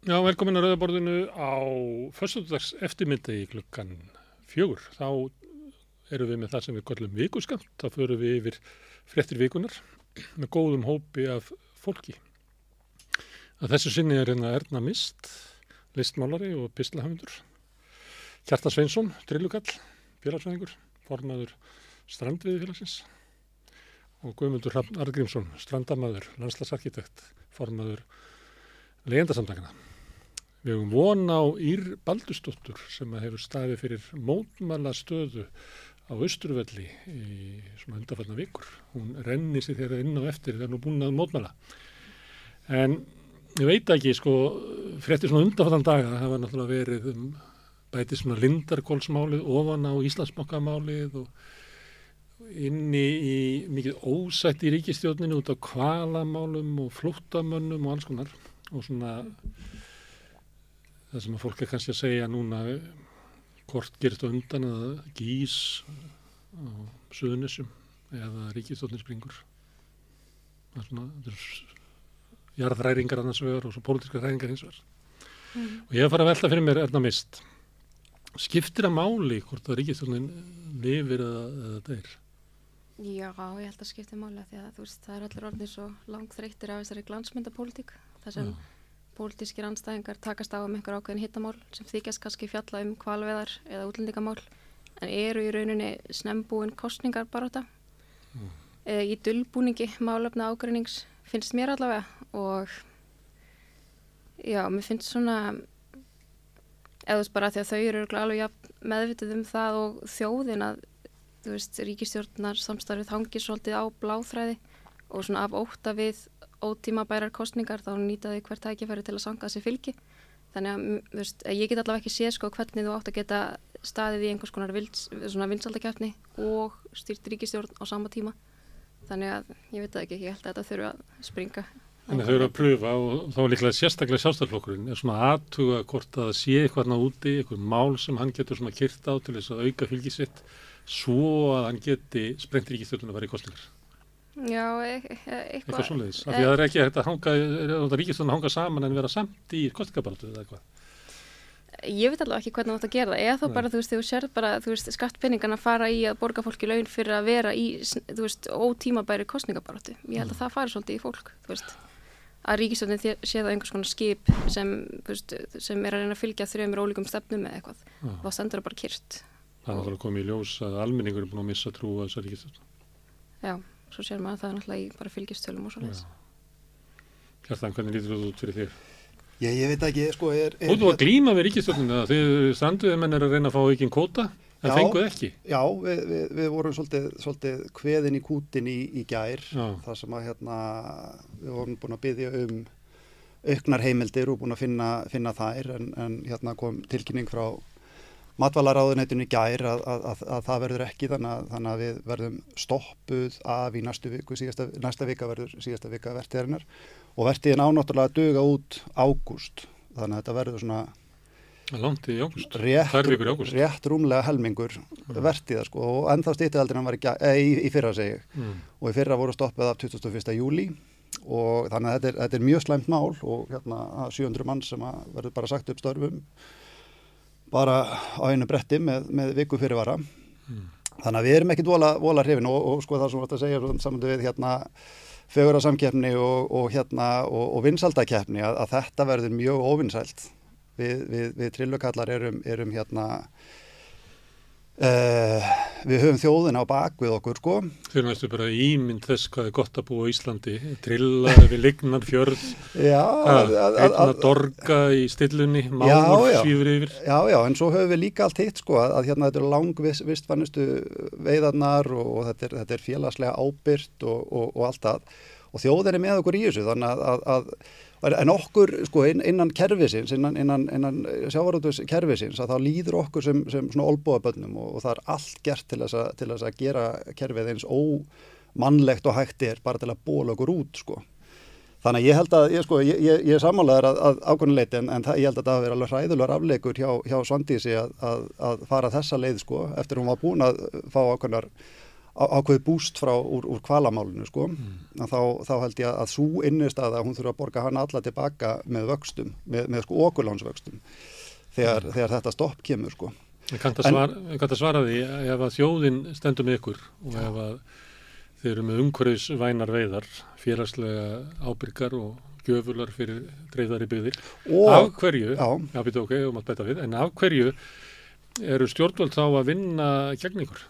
Já, velkomin að Rauðaborðinu á föstudags eftirmyndegi klukkan fjögur. Þá erum við með það sem við kallum vikuskamt. Þá förum við yfir frettir vikunar með góðum hópi af fólki. Að þessu sinni er hérna Erna Mist, listmálari og pislahöfundur. Kjarta Sveinsson, drillugall, félagsvæðingur, formaður strandviði félagsins og Guðmundur Hrafn Argrímsson, strandamæður, landslagsarkitekt, formaður legendasamtakana. Við hefum von á Ír Baldustóttur sem hefur staðið fyrir mótmæla stöðu á Östurvelli í svona undarfallna vikur. Hún renni sér þeirra inn á eftir þegar nú búin að mótmæla. En ég veit ekki, sko, frétti svona undarfallan daga, það var náttúrulega verið um bætið svona Lindarkólsmálið ofan á Íslandsmokkamálið og inni í mikið ósætt í ríkistjóninu út á kvalamálum og flóttamönnum og alls konar og svona það sem að fólk er kannski að segja núna hvort gerist á undan eða gís á suðunissum eða ríkistjónin springur? Það er svona það er jarðræringar annars vegar og svo pólitíska ræringar hins vegar. Mm. og ég hef farið að velta fyrir mér erna mist. Skiptir að máli hvort að ríkistjónin lifir eða, eða deyr? Já, ég held að skipti máli að því að veist, það er allir orðin svo langt þreyttir af þessari glansmyndapólitík. Þar sem Já. Pólitískir anstæðingar takast á um einhver ákveðin hittamál sem þykjast kannski fjalla um kvalveðar eða útlendingamál en eru í rauninni snembúin kostningar bara þetta mm. eða í dullbúningi málefna ágreinings finnst mér allavega og já, mér finnst svona eða veist bara því að þau eru alveg meðvitið um það og þjóðin að þú veist, ríkistjórnar samstarfið hangir svolítið á bláþræði og svona af óta við ótíma bærar kostningar þá nýtaði hvert tækifæri til að sanga þessi fylgi. Þannig að, þú veist, ég get allavega ekki séð sko hvernig þú átt að geta staðið í einhvers konar vinsaldakefni og styrt ríkistjórn á sama tíma. Þannig að, ég veit ekki, ég held að þetta þurfa að springa. Þannig að þau eru að pröfa og þá er líklega sérstaklega sjálfstæðarflokkurinn er svona aðtuga hvort að sé eitthvað náðu úti, eitthvað mál sem hann getur svona kyrt á til þess að auka fylgisitt svo að hann geti sprengt ríkistjórnum að vera í kostningar. Já, e e eitthvað. Eitthvað svoleiðis. Af því að það er ekki að hanga, ríkistjórnum hanga saman en vera samt í kostningabaltu eða eitthvað. Ég veit alveg ekki hvernig það átt að gera það. Eða þá bara, þú veist, þú sér bara, þú veist, skattpenningan að fara í að borga fólki laun fyrir að vera í, þú veist, ótímabæri kostningabaltu. Ég held að mm. það fari svolítið í fólk, þú veist að ríkistöndin sé það einhvers konar skip sem, veist, sem er að reyna að fylgja þrjumir ólíkum stefnum eða eitthvað og þá sendur það bara kyrt Það er náttúrulega komið í ljós að almenningur er búin að missa trú að þessar ríkistönd. Já, svo sér maður að það er náttúrulega í bara fylgjastölum og svo leiðis. Hjartan, hvernig lítur þú út fyrir þér? Ég, ég veit ekki, sko, er... er Þú þú að glíma við ríkistöndinu það, þegar stranduðumenn er að reyna að fá ekki kvóta, en fenguð ekki? Já, við, við, við vorum svolítið, svolítið kveðin í kútin í, í gær, þar sem að hérna, við vorum búin að byggja um auknar heimildir og búin að finna, finna þær, en, en hérna kom tilkynning frá matvælaráðunetinu gær að, að, að, að það verður ekki þannig, þannig að við verðum stoppuð af í næstu viku, síðasta, næsta vika verður síðasta vika vertiðarinnar og vertiðin ánáttúrulega duga út ágúst þannig að þetta verður svona Langt í ágúst, rétt, rétt rúmlega helmingur mm. vertiða sko og ennþá stýttiðaldina var í, e, í, í fyrra segi mm. og í fyrra voru stoppuð af 21. júli og þannig að þetta er, þetta er mjög slæmt mál og hérna 700 mann sem verður bara sagt upp störfum bara á einu bretti með, með viku fyrirvara mm. þannig að við erum ekkit vola, vola hrifin og, og sko það sem vart að segja saman við hérna fögura samkeppni og, og hérna og, og vinsaldakefni að, að þetta verður mjög ofinsælt við, við, við trillukallar erum, erum hérna Uh, við höfum þjóðina á bakvið okkur sko. Fyrir næstu bara ímynd þess hvað er gott að búa í Íslandi. Trilla við lignar fjörð. Einna dorga í stillunni máur svífur yfir. Já, já, en svo höfum við líka allt hitt sko að, að hérna þetta er langvistfannustu veiðarnar og, og þetta, er, þetta er félagslega ábyrt og, og, og allt það. Og þjóðin er með okkur í þessu þannig að, að en okkur sko innan kervisins, innan, innan, innan sjávarútus kervisins að þá líður okkur sem, sem svona olbúabönnum og, og það er allt gert til þess, að, til þess að gera kerfið eins ómannlegt og hægt er bara til að bóla okkur út sko. Þannig að ég held að, ég, sko, ég, ég, ég sammálaður að, að ákvörnuleiti en, en það, ég held að það verið alveg hræðulegar afleikur hjá, hjá Svandísi að, að fara þessa leið sko eftir hún var búin að fá ákvörnar ákveði búst frá úr, úr kvalamálinu sko, mm. þá, þá held ég að svo innist að hún þurfa að borga hann alla tilbaka með vöxtum, með, með sko okkurlánsvöxtum þegar, mm. þegar þetta stopp kemur sko. Ég kannt að, svar, að svara því ef að þjóðin stendur með ykkur og ef að þeir eru með umhverfisvænar veiðar, félagslega ábyrgar og gjöfular fyrir dreifðari byggðir. Og, af hverju, já, já ok, um við, en af hverju eru stjórnvöld þá að vinna gegn ykkur?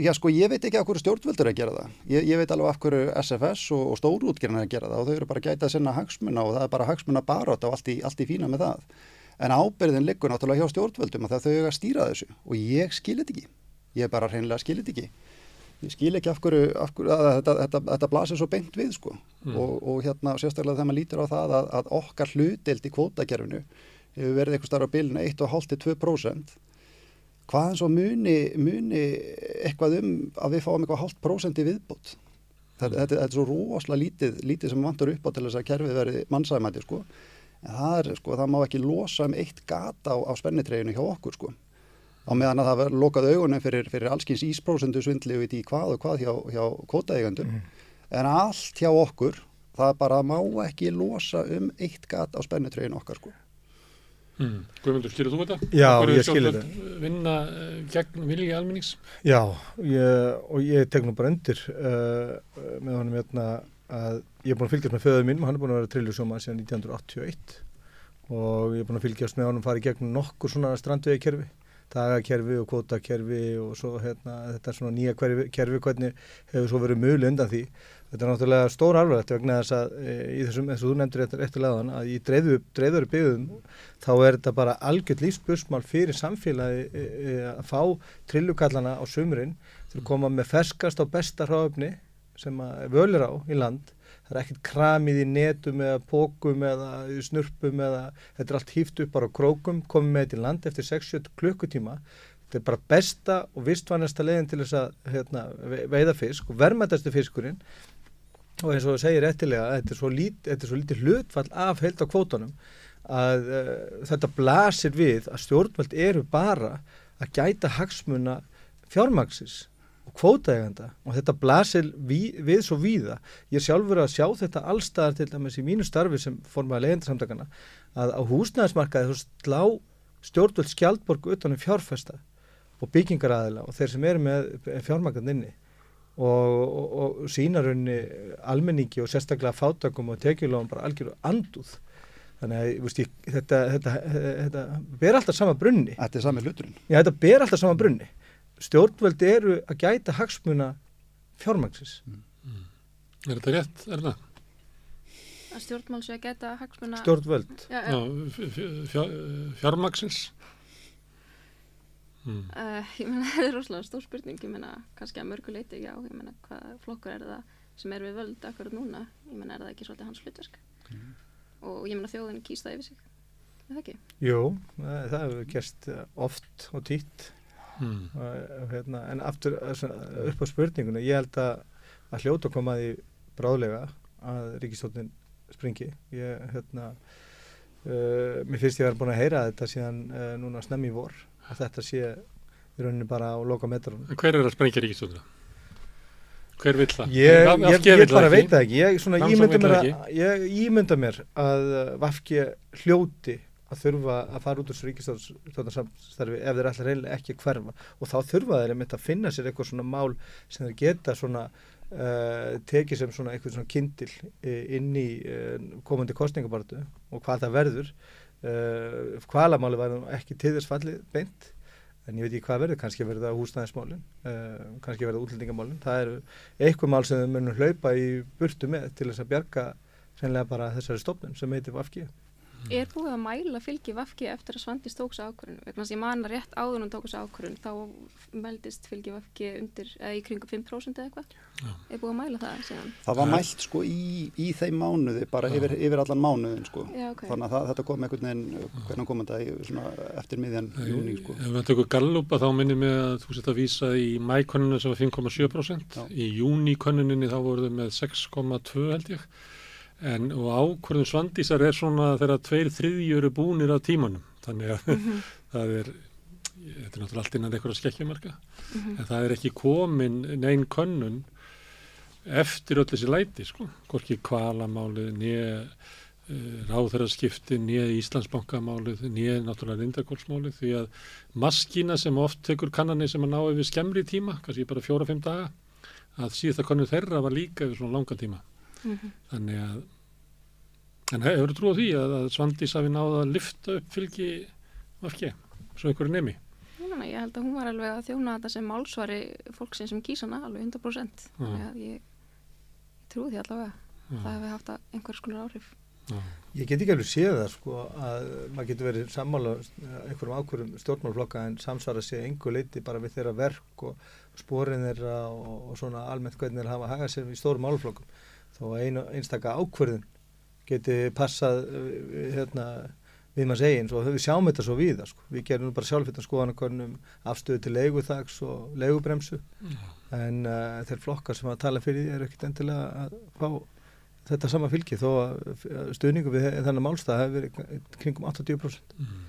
Já sko ég veit ekki af hverju stjórnvöldur að gera það. Ég, ég veit alveg af hverju SFS og, og stórútgerðin er að gera það og þau eru bara gæta að sinna hagsmuna og það er bara hagsmuna barótt og allt í, allt í fína með það. En ábyrðin liggur náttúrulega hjá stjórnvöldum að þau eru að stýra þessu og ég skilit ekki. Ég bara hreinlega skilit ekki. Ég skil ekki af hverju, af hverju að þetta, þetta, þetta blasir svo beint við sko mm. og, og hérna sérstaklega þegar maður lítur á það að, að okkar hlutild í kvótakerfinu hefur verið eitthvað starf á bilinu 1,5-2% hvaðan svo muni, muni eitthvað um að við fáum eitthvað halvt prósent í viðbót. Þetta, þetta, þetta er svo róslega lítið, lítið sem vantur upp á til þess að kerfið verði mannsæmæti sko. En það er sko, það má ekki losa um eitt gata á, á spennitreginu hjá okkur sko. Á meðan að það verður lokað augunum fyrir, fyrir allskins ísprósendu svindli og í hvað og hvað hjá, hjá kótaeigandum. Mm. En allt hjá okkur, það bara má ekki losa um eitt gata á spennitreginu okkar sko. Mm. Guðmundur, skilir þú þetta? Já, ég skilir þetta. Vinna uh, gegn vilji almennings? Já, ég, og ég tek nú bara undir uh, með honum hérna að ég er búin að fylgjast með föðu minn, hann er búin að vera trilljusjóma síðan 1981 og ég er búin að fylgjast með honum farið gegn nokkur svona strandvegi kerfi dagakerfi og kvotakerfi og svo hérna, þetta svona nýja kerfi, hvernig hefur svo verið mjög undan því þetta er náttúrulega stór alvarlegt vegna þess að e, í þessum, eins og þú nefndir eftir, eftir leðan að í dreifður byggðum þá er þetta bara algjörð lífsbursmál fyrir samfélagi e, e, að fá trillukallana á sumurinn til að koma með ferskast á besta hráöfni sem völir á í land. Það er ekkert kramið í netum eða pókum eða snurpum eða þetta er allt hýft upp bara á krókum komið með þetta í land eftir 6-7 klukkutíma. Þetta er bara besta og vistvannasta leginn til þess að hérna, veiða fisk og vermaðastu fiskurinn og eins og það segir eftirlega þetta er svo lítið lít hlutfall af held á kvótunum að uh, þetta blasir við að stjórnvöld eru bara að gæta hagsmuna fjármaksis og kvótaeganda og þetta blasir við, við svo víða. Ég sjálfur að sjá þetta allstaðar til dæmis í mínu starfi sem formaði legendarsamtakana að á húsnæðismarkaði þú slá stjórnvöld skjaldborg utanum fjárfesta og byggingaraðila og þeir sem eru með fjármakan inni og, og, og sínarunni almenningi og sérstaklega fátakum og tekjulofum bara algjörðu anduð. Þannig að veist, ég, þetta, þetta, þetta, þetta ber alltaf sama brunni. Þetta er sami hluturinn. Já, þetta ber alltaf sama brunni stjórnvöldi eru að gæta hagsmuna fjármangsins. Mm. Mm. Er þetta rétt, er það? Að stjórnmál sé að gæta hagsmuna... Stjórnvöld. Já, já. Mm. Uh, ég menna, það er rosalega stór spurning, ég menna, kannski að mörguleiti, já, ég menna, hvað flokkur er það sem er við völd akkurat núna? Ég menna, er það ekki svolítið hans hlutverk? Mm. Og ég menna, þjóðin kýst það yfir sig, er það ekki? Jú, það hefur gerst oft og týtt mm. og, hérna, en aftur upp á spurninguna, ég held að að hljóta komaði bráðlega að ríkistóttin springi ég, hérna uh, mér finnst ég að vera búin að heyra þetta síðan uh, núna snemmi vor að þetta sé í rauninni bara á loka metrun Hver er að sprengja ríkistóttina? Hver vill það? Ég, ég, ég bara veit það ekki. Ég, svona, ímynda mér að, ég ímynda mér að Vafki hljóti að þurfa að fara út úr ríkistáðarstarfi ef þeir ætla reynilega ekki hverfa. Og þá þurfa þeir að finna sér eitthvað svona mál sem þeir geta svona uh, tekið sem svona eitthvað svona kindil uh, inn í uh, komandi kostningabartu og hvað það verður hvalamáli var ekki til þess fallið beint en ég veit ekki hvað verður, kannski verður það húsnæðismálin kannski verður það útlendingamálin. Það eru eitthvað mál sem þau munum hlaupa í burtu með til þess að bjarga reynilega bara þessari stofnun sem heitir Vafkið Er búið að mæla fylgi Vafki eftir að Svandis tók þessu ákvörðun? Vegna þess að ég man að rétt áður hún tók þessu ákvörðun þá meldist fylgi Vafki undir eða í kringu 5% eða eitthvað. Er búið að mæla það síðan? Það var mælt sko í, í þeim mánuði, bara yfir, yfir allan mánuðin sko. Já, okay. Þannig að það, þetta kom einhvern veginn, hvernig kom þetta eftir miðjan júni sko. Ef við tökum Gallupa þá minnum við að þú setja að vísa í mækonunum sem var 5,7%. Í júnikonuninu þá voru þau með 6,2 held ég en og ákvörðum svandísar er svona þegar tveir þriðjur eru búinir á tímanum þannig að mm -hmm. það er þetta er náttúrulega allt innan einhverja skekkjumarka, mm -hmm. en það er ekki komin neinn könnun eftir öll þessi læti, sko, hvorki kvalamálið, nýja uh, ráðherraskipti, nýja Íslandsbankamálið, nýja náttúrulega rindakólsmálið, því að maskína sem oft tekur kannanir sem að ná yfir skemmri tíma, kannski bara fjóra-fimm daga, að síðan konur þeirra var líka yfir svona langan tíma. Mm -hmm. Þannig að, en hefur þú trúið því að, að Svandís hafi náða að lifta upp fylgi vafki, svo einhverju nemi? Núna, ég held að hún var alveg að þjóna þetta sem málsvari fólksinn sem kýsana, alveg 100%. Þannig að ég trúi því allavega. Já. Það hefði haft einhvers konar áhrif. Já. Ég get ekki alveg séð það sko að maður getur verið sammála einhverjum ákverðum stjórnmálflokka en samsvara séð einhver leiti bara við þeirra verk og spórin þeirra og, og svona almennt hvernig þeirra hafa hagað sér í stórum málflokkum. Þó að einu einstaka ákverðin geti passað hérna við maður segja eins og við sjáum þetta svo við sko. við gerum bara sjálf þetta skoðanakonum afstöðu til leiguþags og leigubremsu mm. en uh, þeir flokkar sem að tala fyrir því er ekkit endilega að fá þetta sama fylgi þó að stuðningu við þennan málstað hefur verið kringum 80% mm.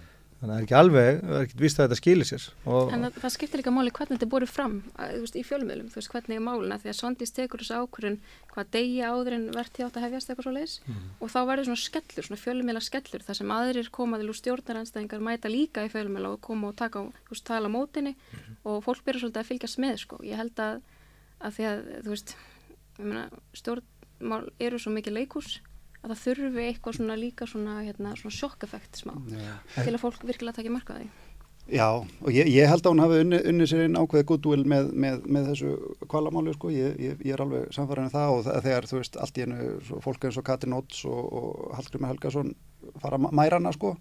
Þannig að það er ekki alveg það er ekkit vist að þetta skilir sér En það, það skiptir líka máli hvernig þetta er borðið fram að, veist, í fjölumölum, þú veist hvernig er máluna því að Svandís tekur þessu ákvörðun hvað degi áður en verðt þjátt að hefjast eitthvað svo leiðis mm. og þá verður svona skellur, svona fjölumöla skellur þar sem aðrir komaðil úr stjórnaranstæðingar mæta líka í fjölumöla og koma og taka og tala mótinni mm. og fólk byrjar svolítið að fylgjast með sko. ég held að, að því að þú veist, að það þurfi eitthvað svona líka svona, hérna, svona sjokkeffekt smá Já. til að fólk virkilega takja marka því Já, og ég, ég held að hún hafi unni, unni sér inn ákveðið goodwill með, með, með þessu kvalamáli, sko, ég, ég, ég er alveg samfæðan um það og það, þegar, þú veist, allt í hennu fólk eins og Katrin Óts og, og Hallgrimur Helgason fara mærana, sko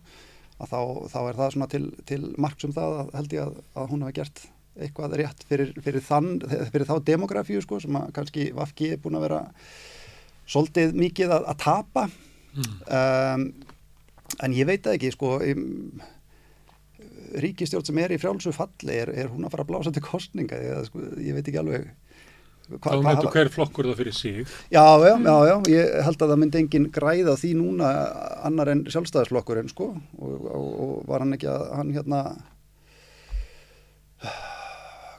að þá, þá er það svona til, til margsum það að held ég að, að hún hafi gert eitthvað rétt fyrir, fyrir þann, fyrir þá demografíu, sko, sem að kannski Vafki er búin að vera svolítið mikið að, að tapa. Mm. um, en ég veit ekki sko um, ríkistjórn sem er í frjálsu falli er, er hún að fara að blása til kostninga ég, sko, ég veit ekki alveg hva, þá myndu hver flokkur það fyrir sig. Já, já, já, já, ég held að það myndi engin græða því núna annar en sjálfstæðisflokkurinn sko og, og, og var hann ekki að hann hérna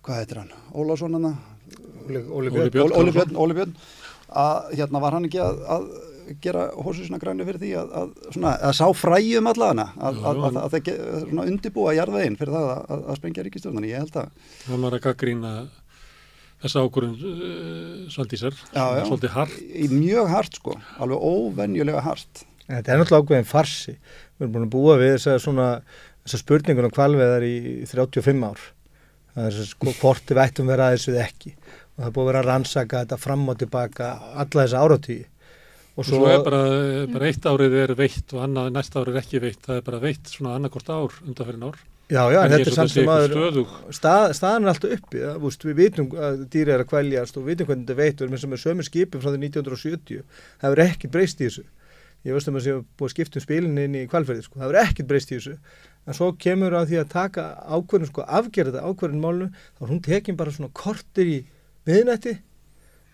hvað heitir hann? Ólásson hann Óli Björn. Óli Björn að hérna var hann ekki að, að gera hósusuna græni fyrir því að, að, svona, að sá fræjum allana að það undibúa jarðveginn fyrir það að sprengja ríkistjóðan ég held að það var að gaggrína þessa ákurinn uh, Svaldísar, svolítið hart. Mjög hart sko, alveg óvenjulega hart. Þetta er náttúrulega ákveðin farsi. Við erum búin að búa við þessa svona þessa spurningunum kvalveðar í 35 ár. Það er þess að hvort við ættum vera aðeins við ekki það búið að vera að rannsaka þetta fram og tilbaka alla þessa áratíi og svo, svo er bara, bara eitt árið er veitt og annað, næsta árið er ekki veitt. Það er bara veitt svona annarkort ár undanferðin ár. Já, já, en þetta er samt sem að stað, staðan er alltaf uppi það, búst, við vitum að dýri er að kvæljast og við vitum hvernig þetta veit og við erum sem er sömur skipið frá því 1970 það verður ekkert breyst í þessu. Ég veist að maður sé að búið að skipta um spilinni inn í kvalferði sko. það verður ekkert breyst í þessu. En svo kemur að því að taka ákverðin sko, afgerða ákverðin málnu þá hún tekjum bara svona kortir í miðnætti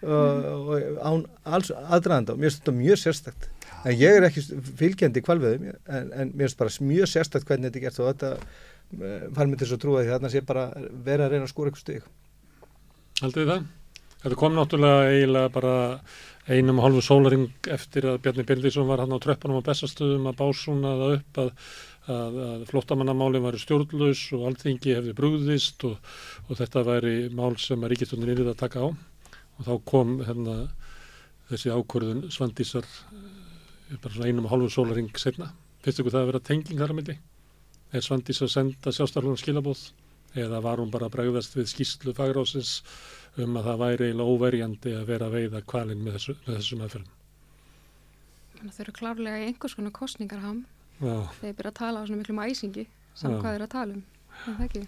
uh, og án alls aðdraðanda og mér finnst þetta mjög sérstakt. En ég er ekki fylgjandi kvalveðum en, en mér finnst bara mjög sérstakt hvernig þetta er gert og þetta uh, fær mér til að trúa því þarna sé bara vera að reyna að skóra eitthvað stygg Haldið þið það? Þetta kom náttúrulega eiginlega bara einum og hálfu sólaring eftir að Bjarni Bindísson var hann á tröppunum á bestastöðum að básuna það upp að að, að flottamannamáli var stjórnlaus og alltingi hefði brúðist og, og þetta væri mál sem að ríkistöndin yrði að taka á og þá kom hérna þessi ákvörðun svandísar eh, bara svona einum og hálfu sólaring setna. Finnst ykkur það að vera tenging þar að milli? Er svandís að senda sjástarlunum skilabóð eða var hún bara að bregðast við skýslu fagrásins um að það væri eiginlega óverjandi að vera að veiða kvalinn með, þessu, með þessum aðferðum? Það eru klárlega einhvers konar kostningarham þeir byrja að tala á svona miklu mæsingi saman hvað þeir að tala um. Það er ekki?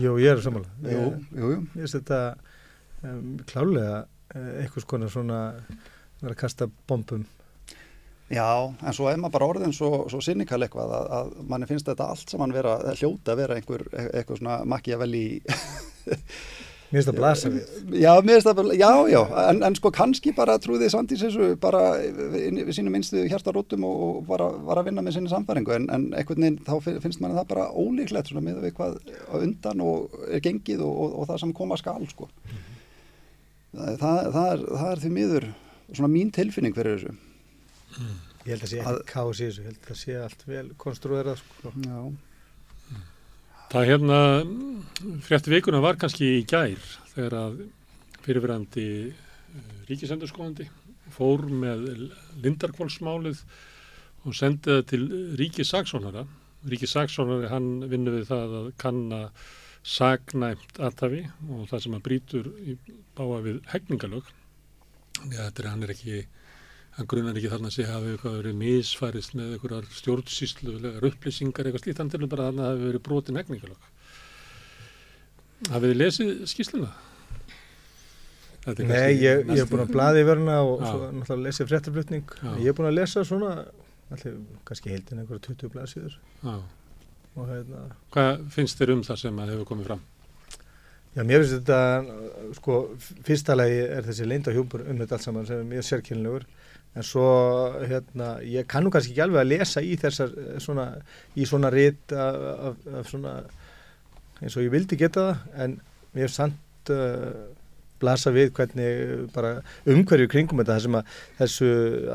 Jú, ég er samanlega ég, ég veist þetta um, klálega eh, eitthvað skona svona vera að kasta bombum. Já, en svo er maður bara orðin svo, svo sinnikal eitthvað að, að manni finnst þetta allt saman vera hljóta að vera einhver e-, eitthvað svona makja vel í Mér finnst það blasa við. Já, mér finnst það bara, já, já, en, en sko kannski bara trúðið Svandís þessu bara við sínum minnstu hjartarótum og, og bara var að vinna með sinni samfæringu en, en einhvern veginn þá finnst manni það bara ólíklegt svona með við hvað undan og er gengið og, og, og það sem koma skal sko. Það, það, það, er, það er því miður svona mín tilfinning fyrir þessu. Ég held að sé ekki kási þessu, ég held að sé allt vel konstruerað sko. Já. Það hérna, frétti vikuna var kannski í gær þegar að fyrirverandi ríkisendurskóðandi fór með Lindarkválsmálið og sendið það til ríkisaksónara. Ríkisaksónari hann vinnur við það að kanna sagnæmt aðtafi og það sem að brítur báa við hegningalög. Þetta er hann er ekki hann grunar ekki þarna að sé hafi eitthvað verið misfærist með einhverjar stjórnsýslulegar upplýsingar eitthvað slíkt, til bara þarna hafi verið brotin ekningalög. Hafið þið lesið skýsluna? Nei, ég, hef búin að blaði verna og Já. svo náttúrulega lesið fréttaflutning. Ég hef búin að lesa svona, allir, kannski heildin einhverja 20 blaðsíður. Hérna, Hvað finnst þér um það sem að hefur komið fram? Já, mér finnst þetta, sko, fyrsta lagi er þessi leindahjúpur um þetta allt saman sem er mjög sérkynlegur en svo hérna ég kannu kannski ekki alveg að lesa í þessar svona, í svona rít af, af, af svona eins og ég vildi geta það en mér er samt uh, blasa við hvernig bara umhverju kringum þetta þessum að þessu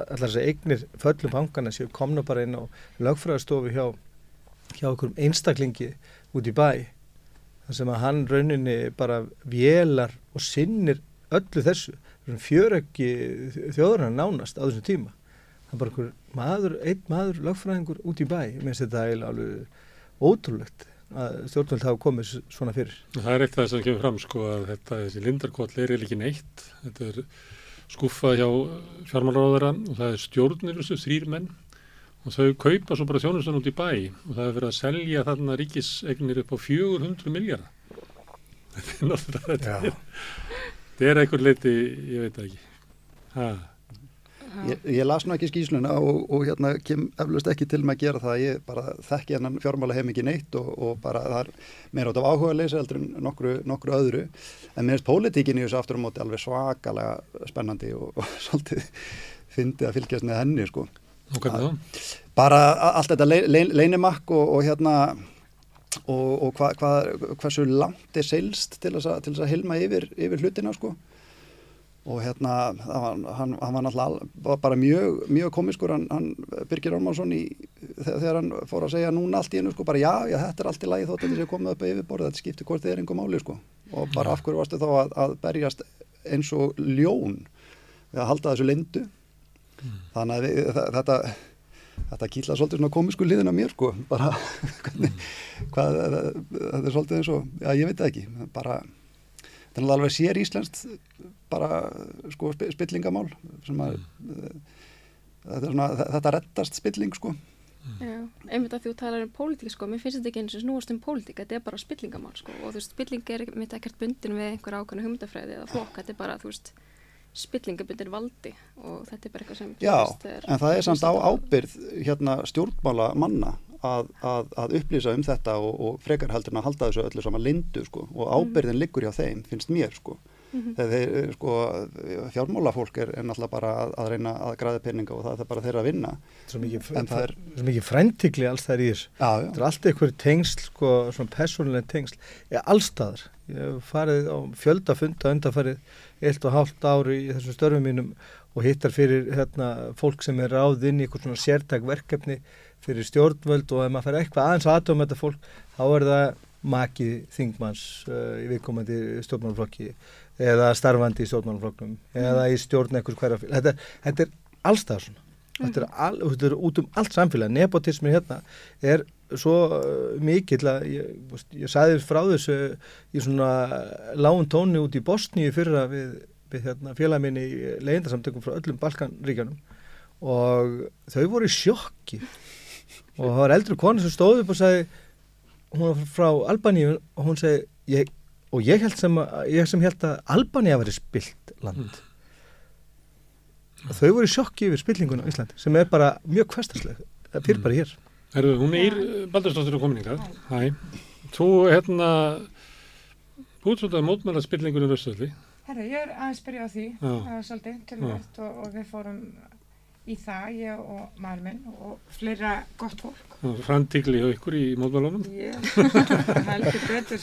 allar þessi eignir föllum bankana séu komna bara inn á lögfræðastofu hjá hjá okkur einstaklingi út í bæ þar sem að hann rauninni bara vélar og sinnir öllu þessu fjöröggi þjóðurna nánast á þessum tíma. Það er bara einhver maður, einn maður lögfræðingur út í bæ, minnst þetta er alveg ótrúlegt að stjórnvöld hafa komið svona fyrir. Það er eitt af það sem kemur fram sko að þetta, þessi lindarkvall er ekki neitt, þetta er skuffað hjá fjármálaróðara og það er stjórnir þessu þrýr menn og þau kaupa svo bara þjónustan út í bæ og það er verið að selja þarna ríkisegnir upp á 400 miljardar þetta er náttúrulega þetta þetta er einhver leiti, ég veit ekki. Ha. Ég, ég las nú ekki skýsluna og, og hérna kem eflust ekki til með að gera það. Ég bara þekki hennan fjármála hef mikið neitt og, og bara það er meira átt af áhuga að leysa heldur en nokkru, nokkru öðru. En mér finnst pólitíkin í þessu aftur á móti alveg svakalega spennandi og, og svolítið fyndið að fylgjast með henni sko. Þá? Bara allt þetta le, le, leinimakk og hérna og, og hva, hva, hversu langt er seilst til þess að, að hilma yfir, yfir hlutina sko? Og hérna var, hann, hann var náttúrulega bara mjög, mjög komiskur hann, hann Birgir Ormansson í, þegar hann fór að segja núna allt í hennu sko bara já, já þetta er allt í lagi þótt að þetta sé komið upp yfir borð þetta skiptir hvort þið er einhver máli sko. Og bara af hverju varstu þá að, að berjast eins og ljón við að halda þessu lindu mm. þannig að við, þetta þetta kýtla svolítið svona komisku liðin á mér sko, bara hvernig, hvað, þetta er svolítið eins og, já ég veit það ekki, bara þetta er alveg sér íslenskt bara sko spillingamál sem að mm. þetta, svona, þetta rettast spilling sko. Já, einmitt að þú talar um pólitík sko, mér finnst þetta ekki eins og snúast um pólitík, þetta er bara spillingamál sko. Og þú veist, spilling er mitt ekkert bundin við einhver ákvæmna hugmyndafræði eða flokk, þetta er bara, þú veist spillingabundir valdi og þetta er bara eitthvað sem Já, en það er samt á ábyrð hérna stjórnmála manna að, að, að upplýsa um þetta og, og frekar heldur en að halda þessu öllu saman lindu sko og mhm. ábyrðin mm. liggur hjá þeim, finnst mér sko mm -hmm. þeir, sko fjármálafólk er, er náttúrulega bara að, að reyna að græða peninga og það er bara þeirra að vinna Svo mikið, það er svo mikið fræntikli alls það er í þessu þetta er alltaf einhver tengsl sko, svona persónuleg tengsl, er allstaðar ég hef farið á fjöldafunda undanfarið eitt og hálft ári í þessum störfum mínum og hittar fyrir hérna, fólk sem er ráð inn í eitthvað svona sértæk verkefni fyrir stjórnvöld og ef maður fær eitthvað aðeins aðtöfum þetta fólk þá er það makið þingmanns uh, í viðkomandi stjórnmálflokki eða starfandi í stjórnmálflokknum mm. eða í stjórn ekkur hverja þetta, þetta er allstað svona mm. þetta, er all, þetta er út um allt samfélag nepotismin hérna er svo uh, mikill að ég, ég sagði frá þessu í svona lágun tóni út í Bosníu fyrra við, við hérna, félagminni í leyendarsamtökum frá öllum Balkanríkanum og þau voru í sjokki. Og það var eldri konu sem stóð upp og sagði hún var frá Albaníu og hún segi ég, og ég held sem, ég sem held að Albaníu var í spilt land. Mm. og þau voru í sjokki yfir spillingun á Íslandi sem er bara mjög kvestarsleg fyrir bara hér Herru, hún er Baldurstóttir og kominninga Hæ, þú hérna ert svolítið að mótmæla spillingunum Vestfjalli. Herra, ég er aðeins byrjað á því, Já. það var svolítið tölvægt og, og við fórum í það, ég og maður minn og fleira gott fólk. Frantíkli hjá ykkur í mótmælunum. Ég heldur betur.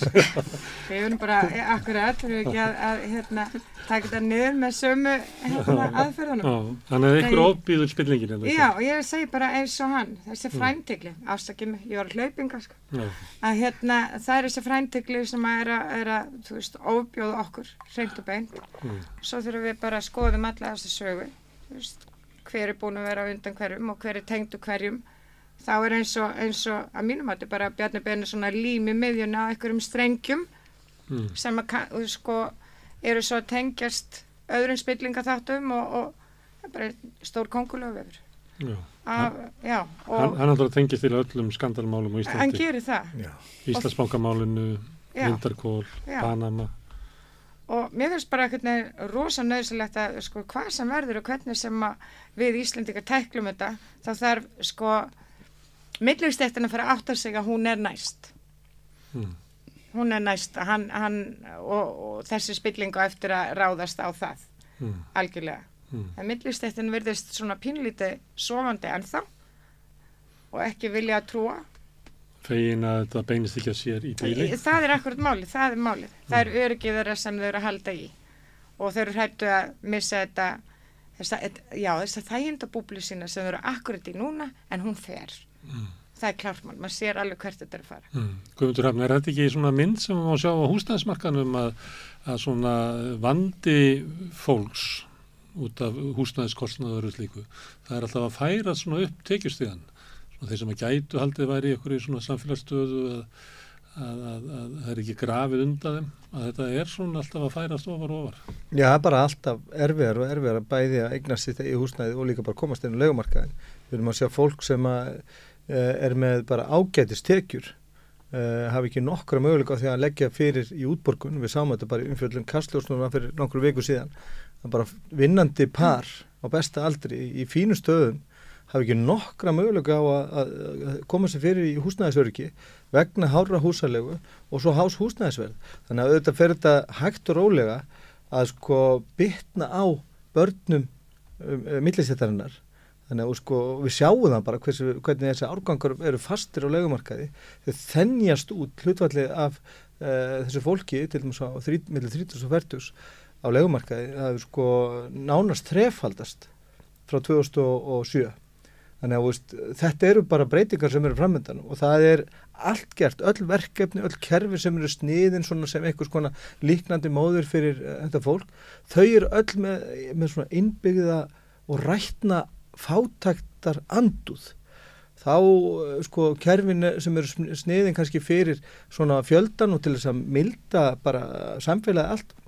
Við erum bara, e, akkurat, við erum ekki að, að hérna, taka þetta niður með sömu hérna, aðferðunum. Já, þannig að ykkur Nei. ofbýður spillingin. hérna. Já, og ég segi bara eins og hann, þessi fræntikli, ástakið mig, ég var hlaupinga, sko. Já. að hérna, það er þessi fræntikli sem er að, er að þú veist, ofbjóða okkur hreint og beint Mm. svo þurfum við bara að skoðum alla þessi sögu þú veist, hver er búin að vera undan hverjum og hver er tengdu hverjum þá er eins og, eins og að mínum að bara Bjarni Beinu svona lím í miðjuna á einhverjum strengjum Mm. sem að sko, eru svo að tengjast öðrum spillingaþáttum og, og það er bara stór kongulöfur Já. af, já, Hann, og hann alltaf tengist til öllum skandalmálum á hann Íslandi. gerir það. Lindarkól, Já. Panama. Og mér finnst bara einhvern veginn rosa nöðsilegt að sko hvað sem verður og hvernig sem við Íslendingar tæklum þetta þá þarf sko millistektin að fara að sig að hún er næst Mm. hún er næst hann, hann, og, og þessi spillingu eftir að ráðast á það Mm. algjörlega Mm. en millistektin virðist svona pínlítið sofandi ennþá og ekki vilja að trúa Fegin að þetta beinist ekki að sér í bíli. Það er akkurat málið, það er málið. Það er öryggið þeirra sem þau eru að halda í og þau eru hættu að missa þetta, þessa, já, þessa þægindabúbli sína sem þau eru akkurat í núna en hún fer. Mm. Það er klart mál, maður sér alveg hvert þetta er að fara. Mm. Guðmundur Hrafn, er þetta ekki svona mynd sem við má sjá á húsnæðismarkanum að, að svona vandi fólks út af húsnæðiskostnaður og slíku, það er alltaf að færa svona upp tekjustíðan. Svona þeir sem að gætu haldið væri í ykkur í svona samfélagsstöðu að, að, að, að það er ekki grafið undan þeim, að þetta er svona alltaf að færast ofar og ofar. Já, það er bara alltaf erfiðar og erfiðar að bæði að eignast sitt í húsnæði og líka bara komast inn á legumarkaðin. Við erum að sjá fólk sem að, uh, er með bara ágætis tekjur, uh, hafi ekki nokkra möguleika á því að leggja fyrir í útborgun. Við sáum þetta bara í umfjöldum kastljósnum fyrir nokkur viku síðan. Er bara vinnandi par á besta aldri í, í fínu stöðum hafi ekki nokkra möguleika á að, að, að koma sér fyrir í húsnæðisöryggi vegna hárra húsalegu og svo hás húsnæðisverð. Þannig að auðvitað fer þetta hægt og rólega að sko bytna á börnum um, um, millistettarinnar. Þannig að sko, við sjáum það bara hversu, hvernig þessi árgangar eru fastir á legumarkaði. Þau þennjast út hlutfallið af uh, þessu fólki til dæmis á millir 30 og 40 á legumarkaði. Er sko nánast þrefaldast frá 2007. Þannig að veist, þetta eru bara breytingar sem eru framöndan og það er allt gert, öll verkefni, öll kerfi sem eru sniðin sem einhvers konar líknandi móður fyrir uh, þetta fólk, þau eru öll með, með svona innbyggða og rætna fátæktar anduð. Þá uh, sko kerfin sem eru sn- sniðin kannski fyrir svona fjöldan og til þess að milda bara samfélagi allt,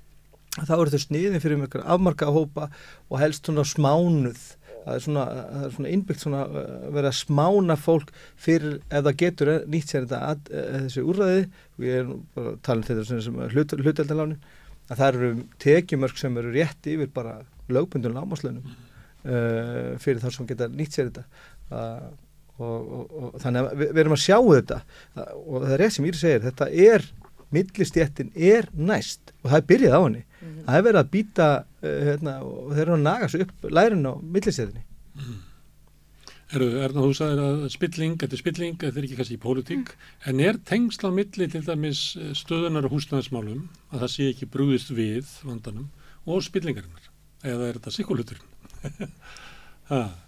þá eru þau sniðin fyrir mjög afmarka hópa og helst svona smánuð það er svona, er svona innbyggt svona uh, verið að smána fólk fyrir ef það getur nýtt sér þetta að, uh, þessi úrræði, við erum bara að tala um þetta sem, hlut, hluteldaláni að það eru tekjumörk sem eru rétt yfir bara lögbundun lámaslönum uh, fyrir þá sem geta nýtt sér þetta. Uh, og, og, og þannig að við, við erum að sjá þetta. Og það er rétt sem Íri segir, þetta er millistjættin er næst. Og það er byrjað á henni. Það er verið að býta uh, hérna, og þeir eru að naga svo upp lærin á millistjættinni Eru, Erna, þú sagðir að spilling, þetta er spilling, þetta er ekki kannski í pólitík, en er tengsl á milli til dæmis eh, stöðunar og húsnæðismálum að það sé ekki brúðist við vandanum og spillingarinnar, eða er þetta sikuluturinn?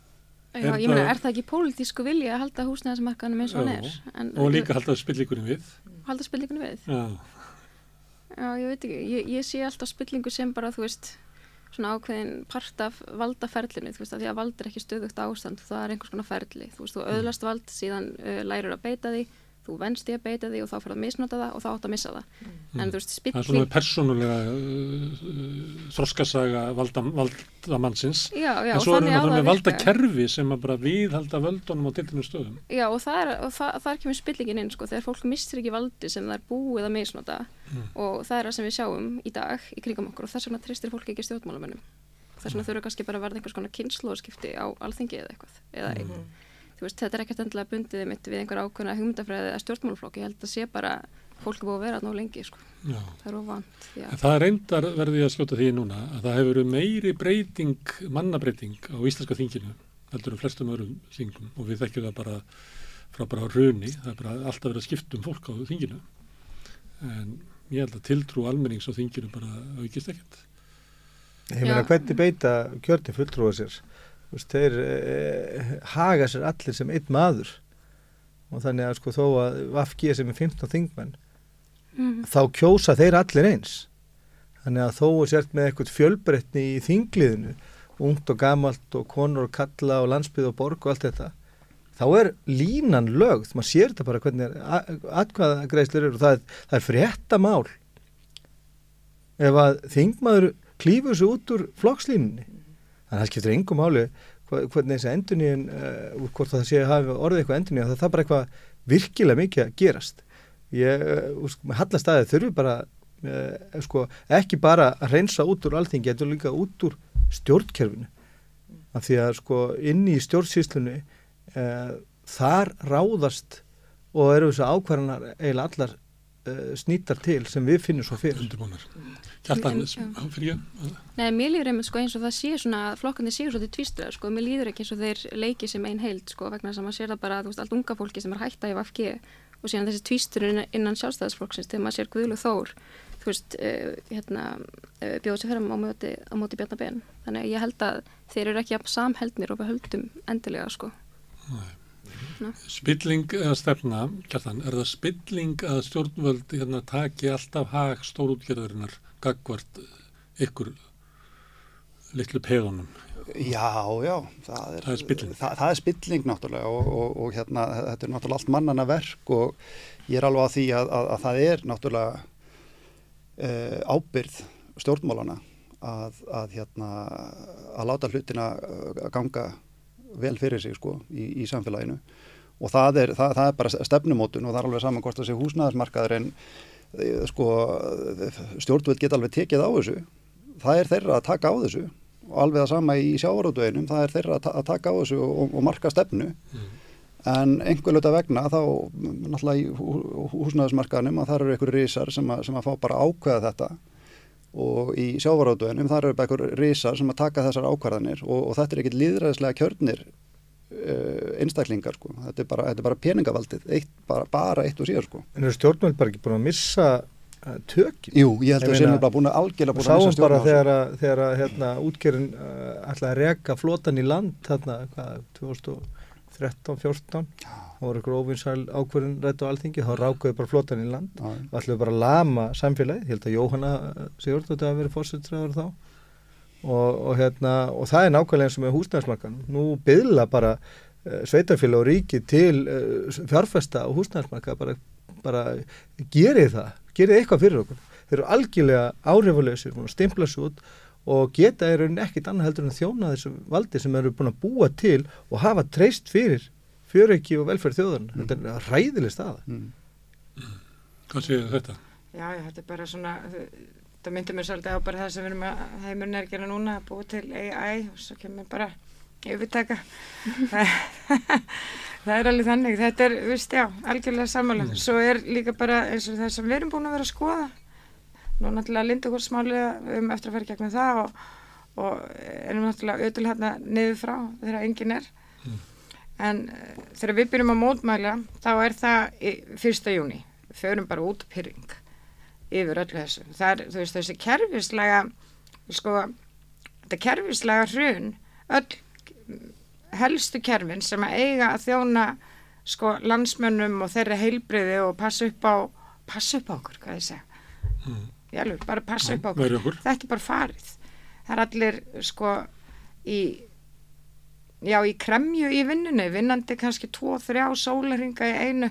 Já, Er ég meina, það- er það ekki pólitísku vilja að halda húsnæðismarkanum eins og hann er? En, og líka halda spillingurinn við. Halda spillingunum við? Já, Já, ég veit ekki, ég, ég sé alltaf spillingu sem bara, þú veist, svona ákveðin part af valdaferlinu, þú veist, að því að vald er ekki stöðugt ástand, það er einhvers konar ferli, þú veist, þú öðlast vald, síðan uh, lærir að beita því, þú venst í að beita því og þá fyrir að misnota það og þá átt að missa það. En þú veist, það er svona spilling, persónulega uh, uh, þroskasaga valda, valdamannsins, já, já, en og svo erum við það það að valda kerfi sem að bara viðhalda völdunum á tiltunum stöðum. Já, og, það er, og það, þar kemur spillingin inn, sko, þegar fólk mistir ekki valdi sem það er búið að misnota og það er það sem við sjáum í dag í kringum okkur og þess vegna tristir fólk ekki stjórnmálamönnum. Þess vegna þurfa kannski bara að verða einhvers konar kynnslóðskipti á alþingi eða eitthvað. Eða, þú veist, þetta er ekkert endilega bundið mitt við einhver ákveðna hugmyndafræði eða stjórnmálaflokk. Ég held að sé bara fólk er búið að vera nú lengi sko. Já. það er. En það reyndar verði ég að skjóta því núna að það hefur verið meiri breyting, mannabreiting á íslenska þinginu heldur um flestum öðrum þingum og við þekkjum það bara frá bara runi, það er bara alltaf verið að skipta um fólk á þinginu en ég held að tiltrú almennings á þinginu bara aukist ekkert. Ég meina hvernig beita kjörni fulltrúa sér veist, þeir eh, haga sér allir sem einn maður. Og þannig að sko þó að Vafgi sem er 15 þingmenn Mhm. þá kjósa þeir allir eins. Þannig að þó er sért með eitthvað fjölbreytni í þingliðinu ungt og gamalt og konur og kalla og landsbyð og borg og allt þetta þá er línan lögð. Maður sér þetta bara hvernig atkvæða greiðslur eru. Og það það er frétta mál ef að þingmaður klífur sig út úr flokkslínunni þannig að það skiptir engum hva- hvernig þessi enduníun uh, hvort það sé að orðið eitthvað enduníun það er bara eitthvað virkilega mikið að gerast. Ég, uh, sko, með hallastæði þurfi bara uh, sko, ekki bara að reynsa út úr alþingi, þetta er líka út úr stjórnkerfinu. Af því að sko inn í stjórnsýslunni þar ráðast og eru þessu ákvarðanar eiginlega allar snýtar til sem við finnum svo fyrir. Já. fyrir ég, Nei, mér líður einmitt sko eins og það sé svona að flokkandi séu svolítið tvístuðar sko, mér líður ekki eins og þeir leiki sem einn heild sko vegna þess að maður sér það bara, þú veist, allt unga fólki sem er hætta í VFG og síðan þessi tvístur innan, innan sjálfstæðisflokksins þegar maður sér Guðlu Þór, þú veist, uh, hérna, uh, bjóð sér fyrir á móti, á móti Bjarnabenn, þannig að ég held að þeir eru ekki jafn samheldnir og við höldum endilega sko. Spilling eða stefna, Kjartan, er það spilling að stjórnvöld hérna taki alltaf hag stórútgerðurinnar gagvart ykkur litlu peðunum? Já, já, það er, Það er spilling. Það, það er spilling náttúrulega og, og, og hérna, þetta er náttúrulega allt mannana verk og ég er alveg á því að, að, að það er náttúrulega uh, ábyrð stjórnmálana að, að, hérna, að láta hlutina uh, ganga vel fyrir sig sko í, í samfélaginu og það er, það, það er bara stefnumótun og það er alveg saman hvort það sé húsnæðismarkaður en eh, sko stjórnvöld geta alveg tekið á þessu. Það er þeirra að taka á þessu. Og alveg það sama í sjávarútveginum það er þeirra að, ta að taka á þessu og, og marka stefnu. En einhver luta vegna þá mm, náttúrulega í hú- húsnæðismarkaðnum að það eru einhverju risar sem að, sem að fá bara ákveða þetta. Og í sjávarútveginum það eru einhverju risar sem að taka þessar ákvarðanir. Og, og þetta er ekkit líðræðislega kjörnir einstaklingar sko. þetta, er bara, þetta er bara peningavaldið eitt, bara, bara eitt og síðan sko. En eru stjórnvöld bara ekki búin að missa uh, tökin? Jú, ég held að meina, séum bara búin að algjörlega búin að sáum missa bara stjórn á þessu. þegar þegar hérna, útgerinn uh, ætlaði að reka flotan í land þarna, hvað, 2013-14 þá voru ykkur óvinnsæl ákverðin rætt á alþingi, þá rákuðu bara flotan í land Já, og ætluðu bara að lama samfélagið, ég held að Jóhanna Sigurd þetta að vera fórsetræður þá og, og, hérna, og það er nákvæmlega eins og með húsnæðismarkan nú byðla bara uh, sveitafélag og ríki til uh, fjárfesta og húsnæðismarka bara, bara gerið það, gerið eitthvað fyrir okkur. Þeir eru algjörlega áhrifalösir stimpla svo út og geta er ekkit annað heldur en þjóna þessu valdi sem eru búin að búa til og hafa treyst fyrir fjöröki og velferð þjóðan þetta er ræðileg staða. Mm. Hvað séu þetta? Já, já, þetta er bara svona, það myndi mér svolítið á bara það sem við erum að heimurinn er að gera núna, að búa til AI og svo kemur bara yfirtaka. það, er alveg þannig, þetta er, vist, já, algjörlega sammála. Svo er líka bara eins og það sem við erum búin að vera að skoða. Nú náttúrulega lindakórsmálið, við erum eftir að fara gegnum það og, og erum náttúrulega auðvitað hérna niður frá þegar enginn er. En uh, þegar við byrjum að mótmæla, þá er það 1. júni. Förum bara út pyrring yfir öllu þessu. Það er, þú veist, þessi kerfislega, sko, þetta kerfislega hrun, öll helstu kerfin sem að eiga að þjóna, sko, landsmönnum og þeirra heilbriði og passa upp á, passa upp á okkur, hvað ég segja. Mm. Alveg, bara passa upp á okkur. Okkur? Þetta er bara farið. Það er allir, sko, í, já, í kremju í vinnunni, vinnandi kannski tvo, þrjá sólarhinga í einu,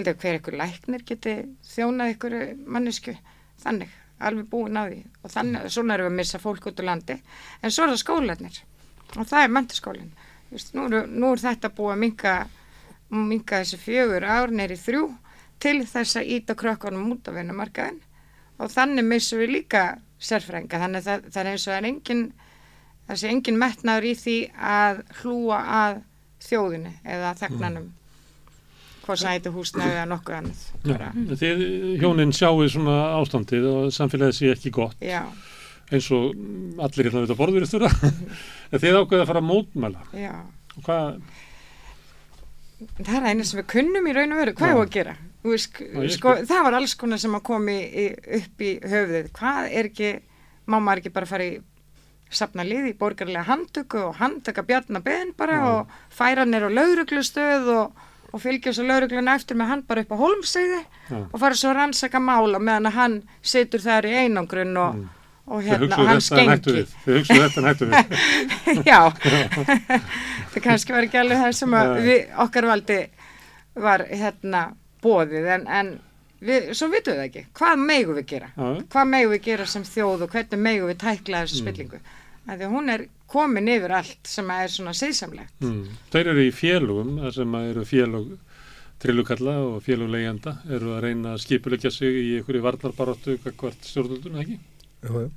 heldur hver ykkur læknir geti þjónað ykkur mannesku, þannig, alveg búin á því. Og þannig, svona erum við að missa fólk út á landi, en svo er það skólanir og það er mentaskólinn Vist, nú, nú er þetta búið að minka minka þessi fjögur ár neyri þrjú til þess að íta krökkunum út af vinnumarkaðin og þannig missum við líka sérfrænga, þannig að það, það er eins og það er engin sé engin metnaður í því að hlúa að þjóðinu eða þegnanum hvort sem þetta húsnæði eða nokkuð annað. Þið hjónin sjáu svona ástandið og samfélagið sé ekki gott. Já, eins og allir hérna við þetta en þið ákveða að fara að mótmæla? Já. Og hvað, það er eina sem við kunnum í raun og veru, hvað er að gera? Ég sko, það var alls konar sem að komi upp í höfuðið. Hvað er ekki, má maður ekki bara fara í safna lið í borgarlega handtöku og handtöka bjarnar beðin bara Já. og færa nér á lauruglustöð og, og fylgja svo laurugluna eftir með hann bara upp á holmseiði Já. og fara svo að rannsaka mála meðan hann situr þar í einangrun og, og þið hérna, og hann skengi við þið hugsuðu þetta en hættu við Já, það kannski var ekki alveg það sem við, okkar valdi var hérna bóðið en, en við, svo vitum við ekki, hvað megum við gera? Já. Hvað megum við gera sem þjóð og hvernig megum við tækla þessu spillingu? Mm. Því að hún er komin yfir allt sem að er svona siðsamlegt. Mm. Þeir eru í félugum, þar sem að eru félug trillukalla og féluglegjanda eru að reyna að skipulegja sig í einhverju varnarbaróttu hvert stjórnundun, ekki? Jú.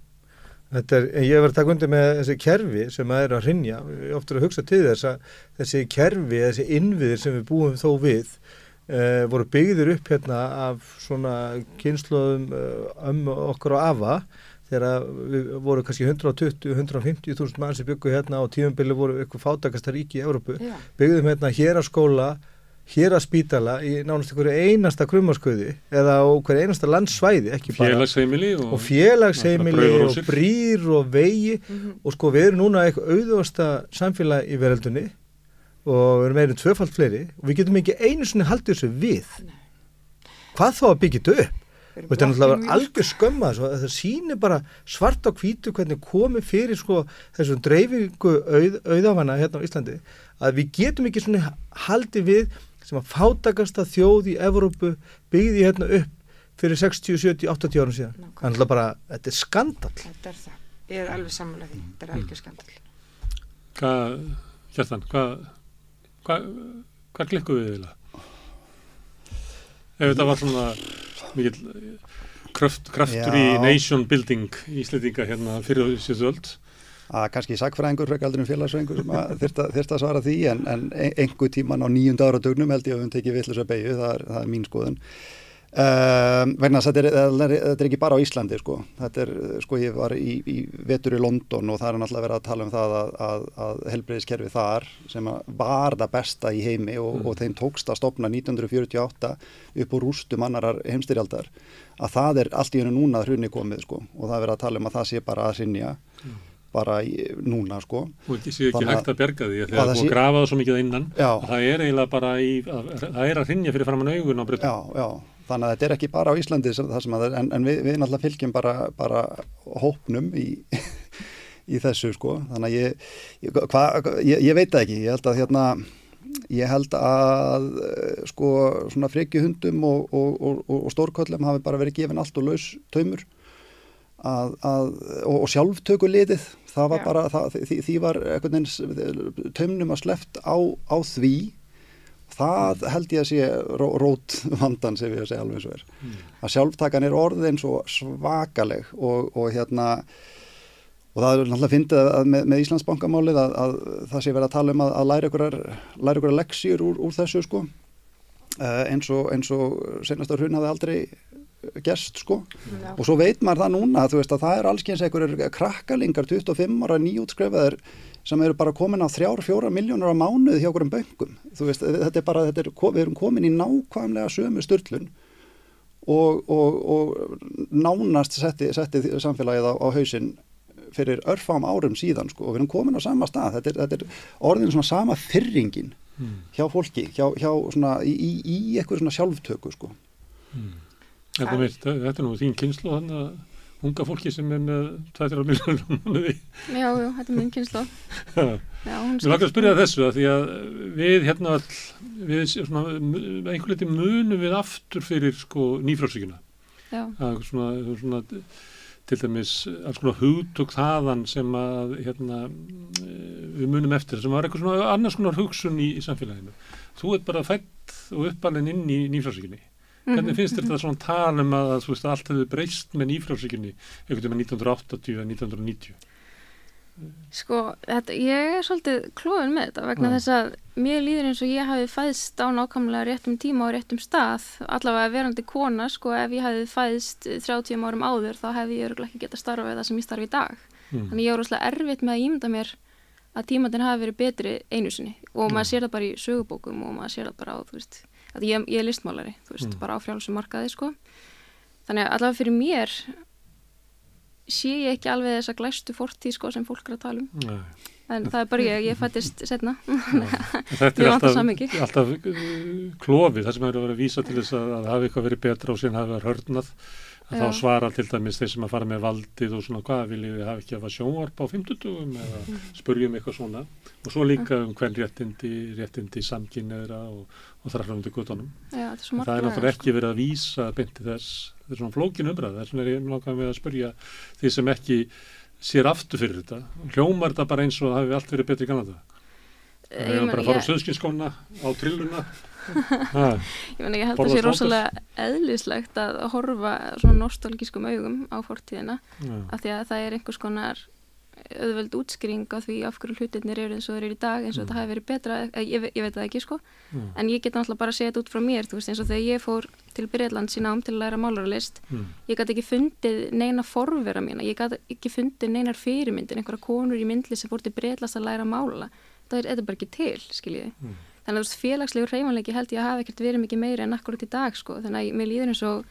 Þetta er, en ég var að taka undir með þessi kerfi sem að er að rinja, oftur að hugsa til þess að þessi kerfi, þessi innviðir sem við búum þó við, uh, voru byggðir upp hérna af svona kynnslóðum uh, um okkur og afa, þegar við voru kannski 120-150 þúsund mann sem byggu hérna og tímabili voru eitthvað fátakasta ríki í Európu, Já. byggðum hérna hér að skóla, hér að spítala í nánast einhverju einasta krummaskuði eða á hverju einasta landsvæði, ekki bara. Félagsheimili og, og félagsheimili og og brýr og vegi. Og sko við erum núna eitthvað auðvasta samfélag í veröldunni og við erum meirinn tvöfalt fleiri og við getum ekki einu sinni haldið þessu við. Hvað þá að byggja þetta upp þetta er náttúrulega algjör skömma það sýnir bara svart á hvítu hvernig komið fyrir sko þessum dreifingu auð, auðafana hérna á Íslandi að við getum ekki svona haldið við sem að fátakasta þjóð í Evrópu byggði hérna upp fyrir 60, 70, 80 árum síðan þannig að bara, þetta er skandal Þetta er það. Ég er alveg sammála því. Þetta er algjör skandal. hvað, Kjartan, hvað, hvað, hvað klikkuðu við eiginlega? Ef þetta var svona mikill kraft, kraftur í Já. nation building í Íslendinga hérna fyrir síðustu öld. að kannski sagfræðingur frekar aldrei um félagsfræðingur sem að þyrfti að, að svara því en, en einhver tíman á nýjunda ára dögnum held ég að við höfum tekið vittlösa beigju, það, það er mín skoðun Um, vegna þess að þetta er, þetta er- er ekki bara á Íslandi sko. þetta er, sko ég var í, í vetur í London og það er náttúrulega verið að tala um það að, að, að helbreyðiskerfi þar sem var það besta í heimi og, og þeim tókst að stopna 1948 upp úr rústum annarar heimstyrjaldar að það er allt í hennu núna hrunni komið sko. Og það er verið að tala um að það sé bara að sinja bara í, núna sko. Og ekki sé ekki hægt að berga því að það búið að grafa það svo mikið innan. Það er eiginlega bara í, að, það er að hrinja fyrir framann augun á breytum. Já, já, þannig að þetta er ekki bara á Íslandi sem, sem að, en, en við, við náttúrulega fylgjum bara, bara hópnum í, í þessu sko, þannig að ég, ég, hva, ég, ég veit það ekki, ég held að hérna, ég held að eh, sko svona frikjuhundum og, og, og, og, stórköllum hafi bara verið gefin allt og laus taumur. Að, að, og, sjálftöku liðið, það var bara, það, því, því var taumnum að sleppt á, á því það held ég að sé ró, rót vandan sem ég að segja alveg eins og er. Að sjálftakan er orðin svo svakaleg og, og hérna og það er náttúrulega fyndið að með, með Íslandsbankamálið að, að það sé verið að tala um að, að læra ykkurar, læra ykkurar leksjur úr, úr þessu sko. Uh, eins og, eins og senastar hrun hafi aldrei gerst sko. Já. og svo veit maður það núna þú veist að það er allskyns einhverjir krakkalingar 25 ára nýjútskrefaðir sem eru bara komin á þrjár, fjóra miljónur á mánuð hjá okkur um böngum þú veist, þetta er bara, þetta er, við erum komin í nákvæmlega sömu styrlun og, og, og nánast setti, setti samfélagið á, á hausinn fyrir örfám árum síðan sko og við erum komin á sama stað, þetta er, þetta er orðin svona sama fyrringin hjá fólki, hjá, hjá svona í, í, í eitthvað svona sjálftöku sko. Þetta, er, þetta er nú þín kynslu þannig að unga fólki sem er með 2-3 miljónum mánuði. Já, já, þetta er minn kynslu. Mér Já, hún langar að spyrja þessu að því að við hérna all, við svona, einhver leiti munum við aftur fyrir sko nýfrálsíkuna. Já, að svona, svona til dæmis alls konar hugtök þaðan sem að hérna, við munum eftir sem var eitthvað svona annars konar hugsun í, í samfélaginu. Þú ert bara fætt og uppalinn inn í nýfrálsíkinni. Hvernig finnst þér þetta svona tal um að, veist, að allt hefur breyst með nýfrálsíkinni einhvern veginn 1980 eða 1990? sko, þetta, ég er svolítið klóðin með þetta vegna Já. þess að mér líður eins og ég hafi fæðst á nákvæmlega réttum tíma og réttum stað allavega verandi kona sko ef ég hafi fæðst 30 árum áður þá hefði ég örgulega ekki geta starfað það sem ég starfi í dag Mm. þannig ég er rosalega erfitt með að ímynda mér að tímatin hafi verið betri einu sinni og maður sér það bara í sögubókum og maður sér það bara á, þú veist að ég, ég er listmálari, þú veist, Mm. bara á frjálsum markaði sko. Þannig að allavega fyrir mér sé ég ekki alveg þessa glæstu fortíð sko sem fólk er að tala um. Nei. en það er bara ég, ég fættist setna Þetta er alltaf, alltaf uh, klofið, það sem hefur verið að vísa til þess að, að hafi eitthvað verið betra og síðan hafi verið hörnað að þá svara til dæmis þeir sem að fara með valdið og svona hvað viljið við hafa ekki að hafa sjónvarp á 50 eða Mm. spurjum eitthvað svona og svo líka um hvern réttindi, réttindi samkynneðra og, og þar fram til gutunum. Já, þetta er svo Það er náttúrulega ekki verið að vísa beinti þess, þetta er svona flókin umræð, þess vegna er ég langar með að spurja því sem ekki sér aftur fyrir þetta. Hljómar þetta bara eins og það hafi allt verið betri? Ég Við erum meina, bara að fara á söðskinskóna, á trilluna. Ég meina, ég held að sé rosalega eðlislegt að horfa svona nostalgískum augum á fortíðina af því að það er einhvers konar auðveld útskýring á því af hverju hlutirnir eru eins og þeir eru í dag eins og þetta hafi verið betra, eh, ég, ég veit það ekki sko. Mm. en ég get náttúrulega bara að segja þetta út frá mér þú veist eins og þegar ég fór til Breitland sína ám til að læra málaralist Mm. ég gæti ekki fundið neina forvera mína ég gæti ekki fundið neinar fyrirmyndir einhverja konur í myndli sem fór til Breitlands að læra mála. Það er, þetta er bara ekki til skiljiði. Mm. Þannig að þú veist félagslegur reymanleiki held ég að hafa ekkert verið mikið meiri en akkurat í dag sko þannig að mér líður eins og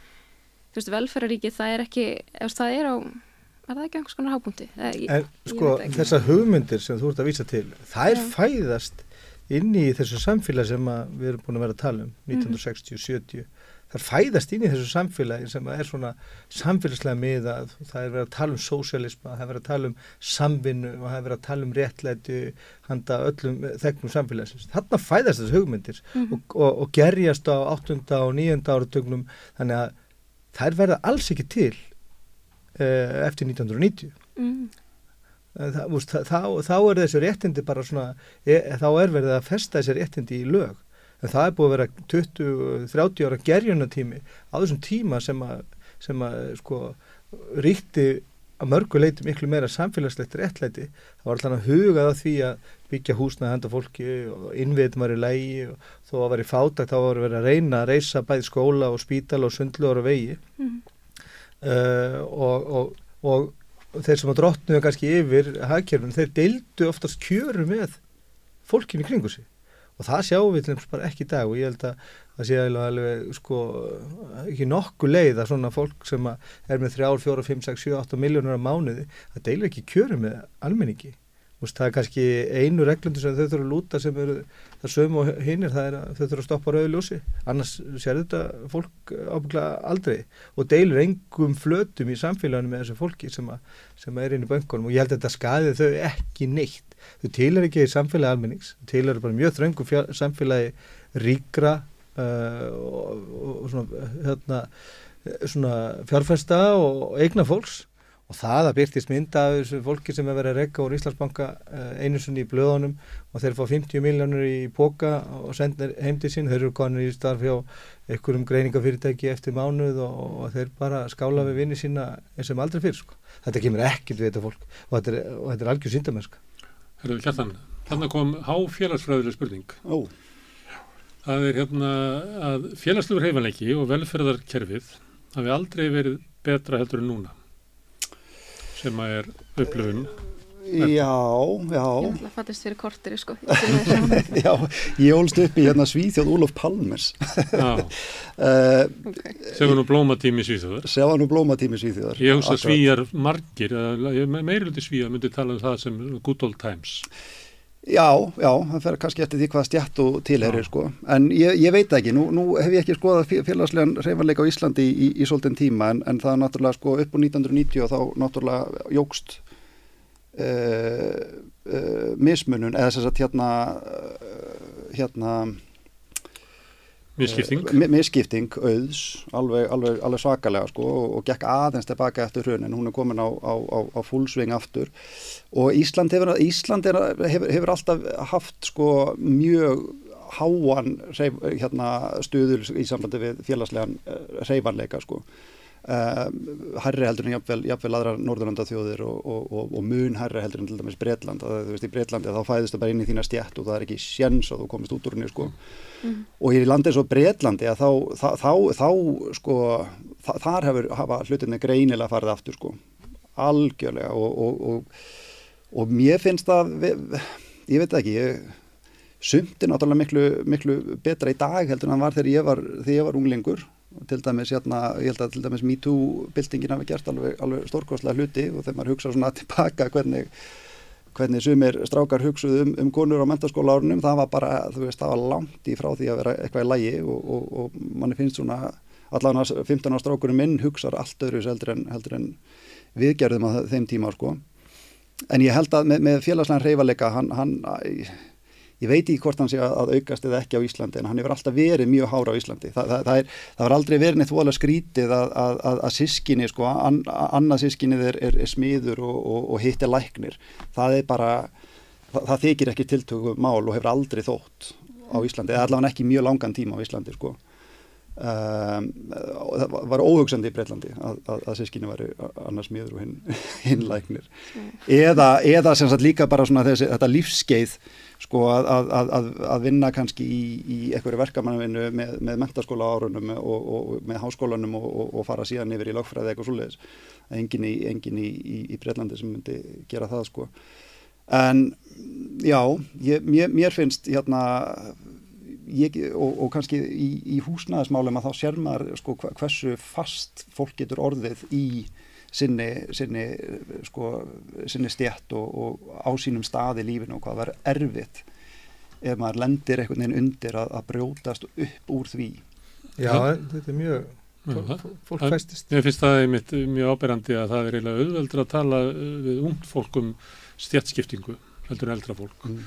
þú veist velferðaríkið það er ekki ef það er á er það ekki einhvers konar ég- En sko, þessar hugmyndir sem þú ert að vísa til, þær Já. fæðast inn í þessu samfélag sem við erum búin að vera að tala um, Mhm. 1960-70. Þær fæðast inn í þessu samfélagi sem er svona samfélagslega miðað, það er verið að tala um sósialisma, það er verið að tala um samvinnu og það er verið að tala um réttlæti handa öllum þegnum samfélagsins. Þarna fæðast þessu hugmyndir Mhm. og, og, og gerjast á 8. og 9. áratögnum, þannig að þær verða alls ekki til uh, eftir 1990. mm, Það, úst, þá, þá er þessi réttindi bara svona, e, þá er verið að festa þessi réttindi í lög. En það er búið að vera 20-30 ára gerjunatími á þessum tíma sem að, sem að sko, ríkti að mörgu leiti miklu meira samfélagslegt réttlæti. Það var alltaf að hugað að því að byggja húsnaði handa fólki og innviðum var í lægi og þó að var í fátakt þá var verið að reyna að reysa bæði skóla og spítal og sundluður og vegi. Mm, uh, og, og, og þeir sem að drottnuðu kannski yfir hagkerfinu, þeir deildu oftast kjöru með fólkinu kringu sig og það sjáum við til þess bara ekki í dag og ég held að það sé alveg, sko, ekki nokku leið að svona fólk sem er með 3, 4, 5, 6, 7, 8 miljónur á mánuði, það deilur ekki kjöru með almenningi. Úst, það er kannski einu reglundu sem þau þurfa að lúta sem eru það sömu og hinnir, það er að þau þurfa að stoppa rauðu ljósi, annars sér þetta fólk ábygglega aldrei og deilur engum flötum í samfélaginu með þessu fólki sem, að, sem er inn í böngunum og ég held að þetta skaði þau ekki neitt. Þau tilar ekki í samfélagi almennings, þau tilar bara mjög þröngum fjár, samfélagi ríkra uh, og, og svona, hérna, svona fjárfesta og eigna fólks og það að byrtist mynda af þessu fólki sem er verið að rekka úr Íslandsbanka uh, einu sinni í blöðunum og þeir fá 50 miljónur í póka og sendir heim til sín, þeir eru konur í starf hjá einhverjum greiningafyrirtæki eftir mánuð og, og þeir bara skála við vinni sína eins og aldrei fyrir sko. Þetta kemur ekkert við þetta fólk og þetta er, og þetta er algjör síndamennska. Herðu, Kjartan, þannig kom háfélagsfræðileg spurning. Ó, Það er hérna að félagslegur heifanleiki og velferðarkerfið hafi aldrei verið betra heldur en núna sem að er upplöfun. já, ég já, ætla að fattist fyrir korteri sko okay. já, ég ólst upp í hérna Svíþjóð Úlof Palmers. Já, Uh, sem er nú blómatími í Svíþjóðar. Sjá nú blómatími Svíþjóðar. Ég hugsa svíjar margir, meiriluti svíjar myndi tala um það sem good old times. Já, já, það fer kannski eftir því hvað stjætt og tilherir sko, en ég, ég veit ekki, nú, nú hef ég ekki skoðað fé- félagslegan reyfanleika á Íslandi í, í, í svolítinn tíma, en, en það er náttúrulega sko upp úr 1990 og þá náttúrulega jógst uh, uh, mismunun, eða þess að hérna, uh, hérna, Misskipting. mi- misskipting auðs, alveg, alveg, alveg svakalega sko og, og gekk aðeins tilbaka eftir hrunin, hún er komin á, á, á, á fullsving aftur. Og Ísland hefur, Ísland er, hefur, hefur alltaf haft sko mjög háan hérna, stuður í sambandi við félagslegan reyfanleika sko Uh, hærri heldur en jafnvel, jafnvel aðra Norðurlanda þjóðir og, og, og, og mun hærri heldur en til dæmis Breitland að þú veist í Breitlandi þá fæðist það bara inn í þína stjætt og það er ekki sjens að þú komist út úr henni sko. Mm. og í landi eins og Breitlandi að þá, þá, þá, þá sko þa þar hefur hafa hlutinni greinilega farið aftur sko. Algjörlega og mér finnst það ég veit ekki ég, sumt er náttúrulega miklu, miklu betra í dag heldur en það var þegar ég var, þegar ég var unglingur til dæmis, hérna, ég held að til dæmis MeToo-byltingin hafi gert alveg, alveg stórkostlega hluti og þegar maður hugsa svona tilbaka hvernig, hvernig sumir strákar hugsuð um, um konur á mentaskóla árunum, það var bara, þú veist, það var langt í frá því að vera eitthvað í lægi og, og, og manni finnst svona, allan að 15 ára strákurum minn hugsaður allt öðru heldur en, heldur en viðgerðum á þeim tíma, sko. En ég held að með, með félagslega reyfalega, hann, hann ég veit ekki hvort hann sé að aukast eða ekki á Íslandi en hann hefur alltaf verið mjög hára á Íslandi. Þa, það, það, er, það var aldrei verið neitt voðalega skrítið að, að, að, að sískinni sko, an, annað sískinnið er, er, er smiður og, og, og hitt er læknir. Það er bara, það, það þykir ekki tiltöku mál og hefur aldrei þótt á Íslandi, eða allavega ekki mjög langan tíma á Íslandi sko Um, það var óhugsandi í Breitlandi að, að, að sískinni væri annars miður og hinn, hinn læknir. Eða, eða sem sagt líka bara svona þessi, þetta lífskeið sko að, að vinna kannski í, í einhverju verkamannvinnu með, með mentaskóla árunum og, og með háskólanum og, og, og fara síðan yfir í lögfræði eitthvað svoleiðis. Engin í, engin í, í, í Breitlandi sem myndi gera það sko. En já, ég, mér, mér finnst hérna ég, og, og kannski í, í húsnæðismálum að þá sér maður sko, hversu fast fólk getur orðið í sinni, sinni, sko, sinni stjætt og, og á sínum staði lífinu og hvað verður erfitt ef maður lendir einhvern veginn undir að, að brjótast upp úr því. Já, þetta er mjög fólk, fólk fæstist. Mér finnst það einmitt mjög áberandi að það er eiginlega auðveldur að tala við ungd fólk um stjættskiptingu heldur en eldra fólk. Mm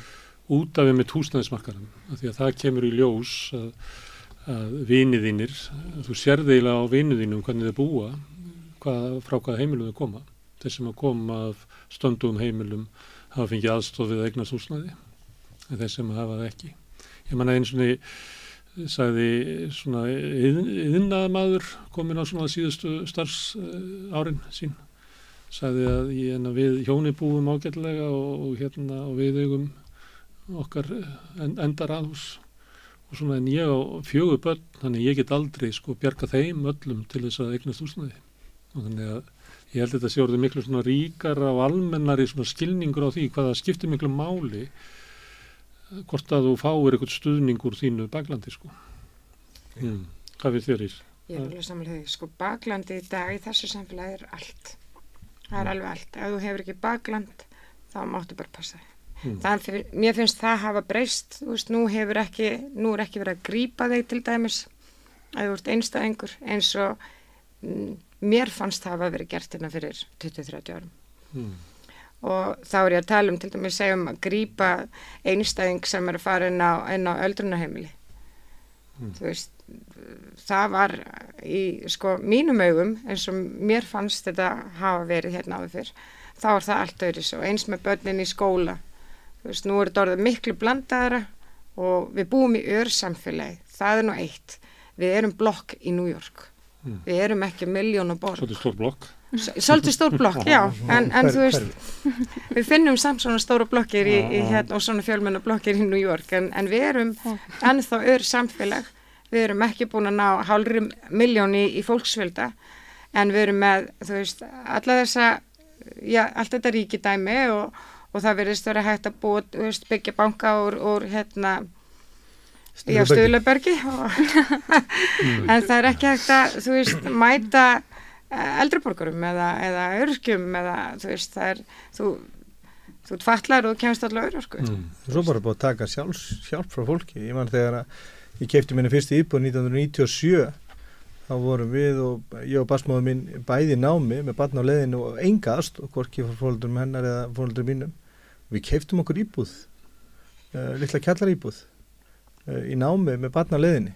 út af við með húsnæðismarkaðum því að það kemur í ljós að, að viniðinir, þú sérði eiginlega á viniðinum hvernig þið búa hvað, frá hvaða heimilum þið koma. Þeir sem að koma af stöndum heimilum hafa fengið aðstofið að eignast húsnæði en þeir sem hafa það ekki. Ég manna eins og niður sagði svona yðinnaðamadur komin á svona síðustu starfs árin sín sagði að ég, við hjóni búum ágætlega og, og hérna og við eigum okkar eh, endar aðhús og svona en ég á fjögur börn þannig ég get aldrei sko bjarga þeim öllum til þess að eignast húsnaði og þannig að ég held að þetta sé orðið miklu svona ríkara og almennari svona skilningur á því hvaða skiptir miklu máli hvort að þú fáir eitthvað stuðning úr þínu baklandi sko. Mm. hvað við þér í? Ég vil alveg samlega því, sko baklandi í dag í þessu samfélagi er allt. Það er alveg allt, ef þú hefur ekki bakland þá máttu bara passa þig Mm. Þannig að mér finnst það hafa breyst, þú veist, nú hefur ekki, nú er ekki verið að grýpa þig til dæmis að þú ert einstæðingur eins og mm, mér fannst það hafa verið gert hérna fyrir 20-30 árum. Mm. Og þá er ég að tala um til dæmis segjum að grýpa einstæðing sem er að fara inn á, inn á öldrunahemili. Mm. Þú veist, það var í sko mínum augum eins og mér fannst þetta hafa verið hérna áður fyrr. Þá er það allt öðru svo, eins með börnin í skóla þú veist, nú er þetta orðið miklu blandaðara og við búum í örsamfélagi, það er nú eitt. Við erum blokk í New York. Mm. við erum ekki miljónu borg Svolítið stór blokk. Svolítið stór blokk, já. En, en þú veist, við finnum samt svona stóra blokkir í, í hérna og svona fjölmennu blokkir í New York. En, en við erum ennþá örsamfélag. Við erum ekki búin að ná hálfri miljóni í, í fólksfjölda. En við erum með, þú veist, alla þessa já, allt þetta ríkidæmi og og það verðist verið hægt að búa, veist, byggja banka úr, úr hérna já, Stöðlabergi mm. en það er ekki hægt að þú veist, mæta eh, eldriborgarum eða, eða örskjum eða þú veist, það er þú, þú fallar og kemst allar örskju mm. Svo bara búið að taka sjálf, sjálf frá fólki, ég man þegar að ég keipti minna fyrstu íbúið 1997 þá vorum við og ég og basmáðum minn bæði námi með barn á leðinu og engast og hvorki fór fólkdurum hennar eða fólkdurum mínum við keiftum okkur íbúð uh, litla kjallar íbúð uh, í námi með barnaleðinni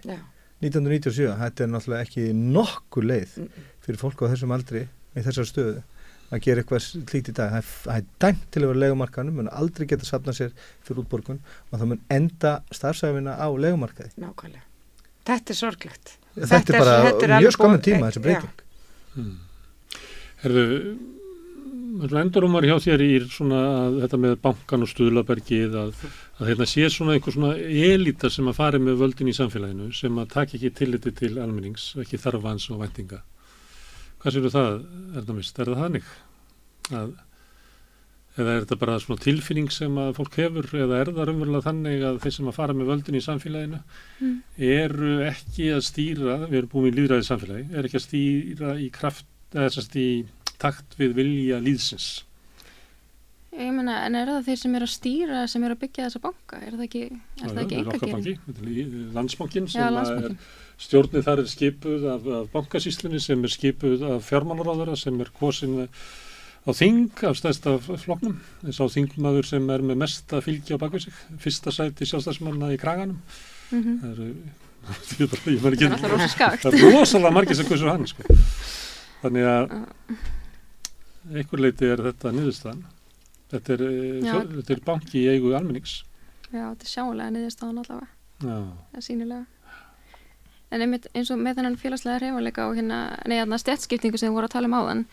1997, þetta er náttúrulega ekki nokkur leið fyrir fólk á þessum aldri í þessar stöðu að gera eitthvað slíkt í dag. Það er dæmt til að vera legumarkanum mun aldrei geta sapna sér fyrir útborgun og það mun enda starfsæfina á legumarkaði Nákvæmlega, þetta er sorglegt. Þetta, þetta er bara þetta er mjög skamum tíma þessi breyting. Herðu, endurumar hjá þér í svona að þetta með bankan og stuðlabergið að, að þetta sé svona einhver svona elita sem að fari með völdin í samfélaginu sem að taka ekki tilliti til almennings, ekki þarfans og væntinga. Hvað séu það, er það mist? Er það þannig? Að, eða er þetta bara svona tilfinning sem að fólk hefur eða er það raunverulega þannig að þeir sem að fara með völdin í samfélaginu Mm. eru ekki að stýra, við erum búin í líðræði samfélagi, er ekki að stýra í kraft, eða þess að í takt við vilja líðsins. Ég meina, en er það þeir sem er að stýra sem er að byggja þessa banka? Er það ekki, er það ekki enga banki, landsbankin Já, sem að er stjórnið þar er skipuð af, af bankasýslunni sem er skipuð af fjármálaráðara sem er kosin á þing af stæðsta floknum eins og þingmaður sem er með mesta fylgi á bakvið sig, fyrsta sæti sjálfstæðsmanna í kraganum Mm -hmm. það eru Það er alltaf rosa skakt. það er rosalega margir sem hversu hann sko. þannig að einhver leiti er þetta niðurstaðan. Þetta er, eh, þjó- þetta er banki í eigu almennings. Já, þetta er sjálega niðurstáðan allavega, já, það er sínilega. En einmitt eins og með þennan félagslega reyfanleika og hérna, nei, þarna stjætskiptingu sem þið voru að tala um áðan,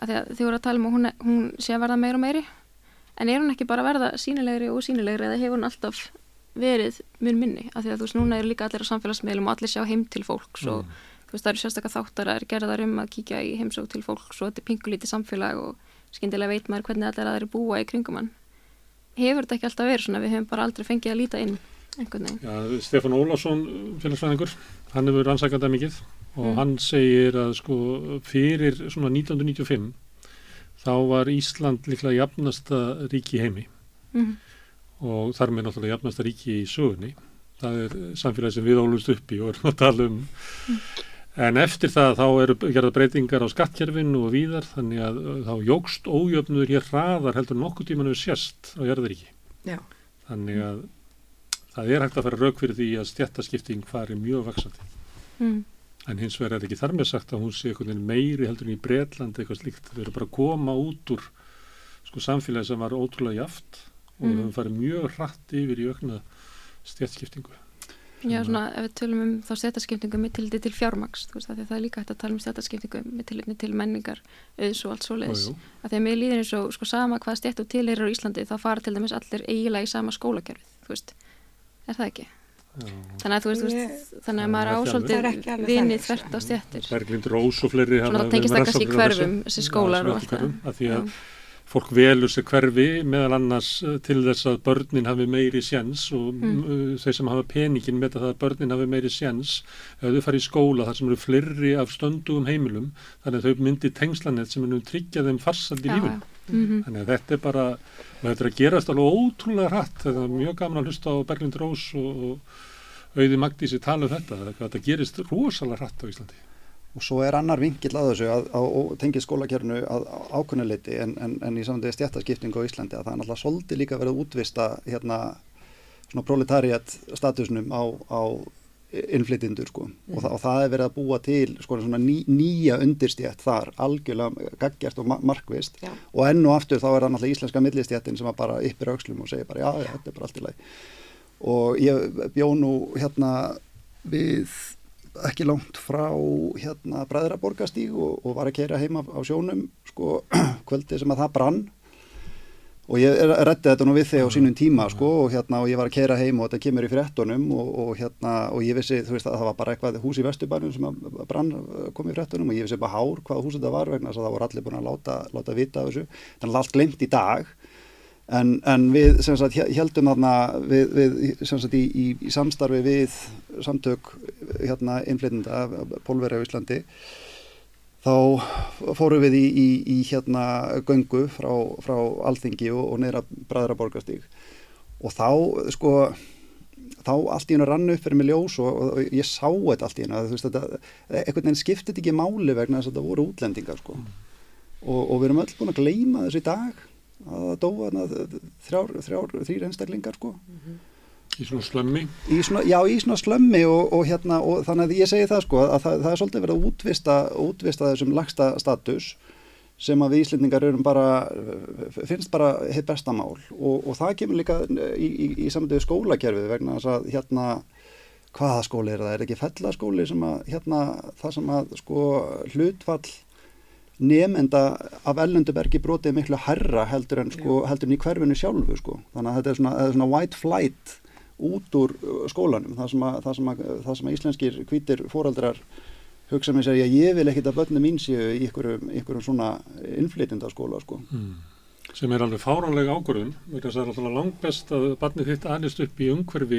að þið voru að tala um að hún, hún sé að verða meira og meiri, en er hún ekki bara að verða sínilegri og sínilegri eða hefur hún alltaf verið mun minni, af því að þú veist, núna eru líka allir á samfélagsmiðlum og allir sjá heim til fólks og Mm. Þú veist, það eru sérstaklega þáttar að er gerðar um að kíkja í heimsók til fólks og þetta er pingulítið samfélag og skyndilega veit maður hvernig allir aðri búa í kringum hann. Hefur þetta ekki alltaf verið svona, við höfum bara aldrei fengið að líta inn. Já, Stefán Ólásson, félagsfræðingur, hann hefur rannsakað það mikið og Mm. hann segir að sko fyrir svona 1995 þá var Ísland líklega jafnasta ríki heimi Mm og þar með náttúrulega jafnasta ríki í sögunni. Það er samfélagi sem við ólust upp í og erum að tala um. En eftir það þá eru gerða breytingar á skattkerfinu og víðar þannig að uh, þá jógst ójöfnuður hér hraðar heldur nokkuð tímanu sérst á jarðaríki. Já. Þannig að það er hægt að fara rauk fyrir því að stjættaskipting fari mjög vaksandi. -hmm. En hins vegar er ekki þar með sagt að hún sé meiri heldur en í Bretlandi eitthvað slíkt. Við erum bara að koma út úr sko, samfélagi sem var ótrúlega jaft og við Mm. höfum farið mjög hratt yfir í aukna stjættskiptingu. Já, svona ef við tölum um þá stjættaskiptingu með tilliti til fjármaks, þú veist, að það er líka hægt að tala um stjættaskiptingu með tilliti til menningar, auðs og allt svoleiðis. Af því að mér líður eins og sko sama hvað stjætt og til er á Íslandi, þá fara til dæmis allir eiginlega í sama skólakerfið, þú veist. Er það ekki? Já. Þannig að þú veist, þú veist þannig að maður alveg vinið þannig, þvert á stjættir. Berglind Rós og fleiri Svona hafa það tengist það kannski í hverfum, þessi skólar og allt það. af því að. Fólk velur sér hverfi meðal annars eh, til þess að börnin hafi meiri sjens og Mm. mm. þeir sem hafa peningin með það að börnin hafi meiri sjens ef þau fara í skóla þar sem eru fleiri af stöndugum heimilum þannig að þau myndi tengslanett sem munum tryggja þeim farsald í lífun. já. Mhm. Þannig að þetta er bara, þetta er að gerast alveg ótrúlega hratt, þetta er mjög gaman að hlusta á Berglind Rós og, og Auði Magdísi tala um þetta, þetta gerist rosalega hratt á Íslandi. Og svo er annar vingill að þessu að, að, að tengið skólakernu að ákunnuliti en, en, en í samvændi stjættaskiptingu á Íslandi að það er náttúrulega svolítið líka verið að útvista hérna svona proletariat statusnum á, á innflytjendur sko. Og, það, og það er verið að búa til sko svona ný, nýja undirstjætt þar algjörlega gaggjart og ma markvist Já. og enn og aftur þá er það náttúrulega íslenska millistjættin sem að bara yppir aukslum og segir bara já, já, þetta er bara allt í lagi. Og ég bjó nú hérna við ekki langt frá hérna Bræðraborgastíg og, og var að keira heima á sjónum sko kvöldi sem að það brann. Og ég rætti þetta nú við þig á sínum tíma sko og hérna og ég var að keira heim og þetta kemur í fréttunum og, og hérna og ég vissi þú veist að það var bara eitthvað hús í Vesturbænum sem að brann kom í fréttunum og ég vissi bara hár hvaða hús þetta var vegna þess að það voru allir búin að láta, láta vita af þessu. Þannig að allt glemt í dag en, en við sem sagt heldum þarna við, við sem sagt í, í, í samstarfi við samtök hérna innflytenda Pólveri á Íslandi þá fórum við í, í, í hérna göngu frá, frá Alþingi og, og neðra Bræðraborgastíg og þá sko þá allt í hennu rann upp fyrir mig ljós og, og, og ég sá þetta allt í hennu einhvern veginn skiptit ekki máli vegna þess að þetta voru útlendingar sko. Og, og við erum öll búin að gleyma þessu í dag að það dóa þrjár, þrjár, þrýr einstaklingar sko. Í svona slömmi? Í svona, já, í svona slömmi og, og, hérna, og þannig að ég segi það sko að það, það er svolítið verið að útvista, útvista þessum lagsta status sem að við Íslendingar erum bara, finnst bara hitt besta mál. Og, og það kemur líka í, í, í samtöðu skólakerfið vegna þess að hérna hvaða skóli er það, er ekki fellaskóli sem að hérna það sem að sko hlutfall nefnenda af ellendubergi brotið miklu herra heldur en, sko, heldur en í hverfinu sjálfu sko. þannig að þetta er svona, er svona white flight út úr uh, skólanum það sem að, það sem að, það sem að íslenskir hvítir fóraldrar hugsa með sér ég vil ekkit að börnum mín séu í ykkurum svona innflytjenda skóla sko. Mm sem er alveg fáránlega ákvörðun vegna þess að það er alltaf langt best að barnið þitt aðlist upp í umhverfi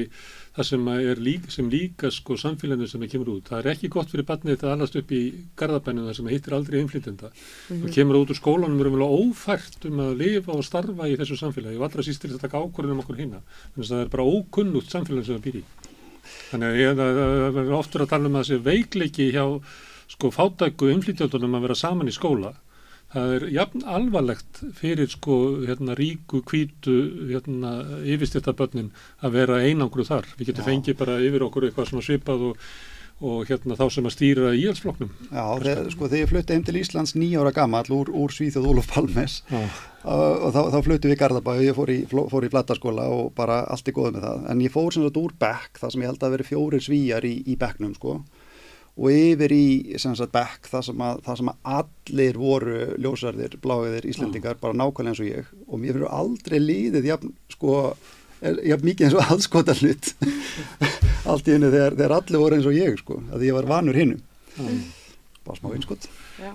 það sem, líka, sem líka sko samfélaginu sem það kemur út. Það er ekki gott fyrir barnið þitt að aðlast upp í garðabæninu það sem hittir aldrei einflýtenda. Mm -hmm. Það kemur út úr skólanum og er umvel ófært um að lifa og starfa í þessu samfélagi og allra sístir þetta ákvörðun um okkur hinna. Þannig að það er bara ókunnugt samfélaginu sem það býr í. Þannig að það er oftur að tala um að þessi veikleiki hjá sko fátæku einflýtjandunum að vera saman í skóla það er jafn alvarlegt fyrir sko hérna ríku kvítu hérna yfirstjættabönnin að vera einangru þar. Við getum fengið bara yfir okkur eitthvað svona svipað og, og hérna þá sem að stýra í allsfloknum. Já, þeir, sko þegar ég flutti heim til Íslands nýjára gammal úr, úr Svíþjóð Úlof Palmes uh, og þá, þá flutti við Garðabæ og ég fór í, fór í Blataskóla og bara allt er góð með það. En ég fór sem sagt úr Beck, það sem ég held að veri fjórir svíjar í, í Becknum sko og yfir í sagt, Beck það sem, að, það sem að allir voru ljósarðir, bláiðir, Íslendingar bara nákvæmlega eins og ég. Og mér fyrir aldrei líðið jafn, sko, jafn mikið eins og aðskota hlut allt í hennu þegar, þegar allir voru eins og ég sko, að ég var vanur hinnum bara smá einskott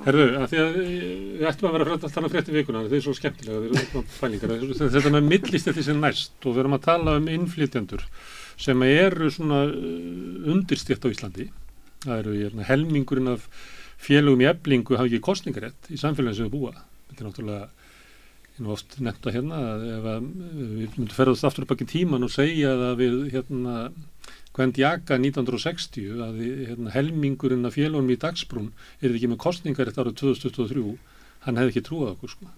Herðu, að því að við ættum að vera að tala frétti vikuna, það er svo skemmtilega fælingar, þetta með millist eftir sem næst og við erum að tala um innflytjandur sem eru svona undirstjætt á Íslandi það eru hérna, helmingurinn af félögum í eblingu hafa ekki kostningarétt í samfélagin sem við búa. Þetta er náttúrulega ég nú oft nefnda hérna að ef að við myndum ferðast aftur upp ekki tíman og segja að við hérna hvend jaka 1960 að hérna, helmingurinn af félögum í dagsbrún er ekki með kostningarétt árið 2023 hann hefði ekki trúað okkur sko.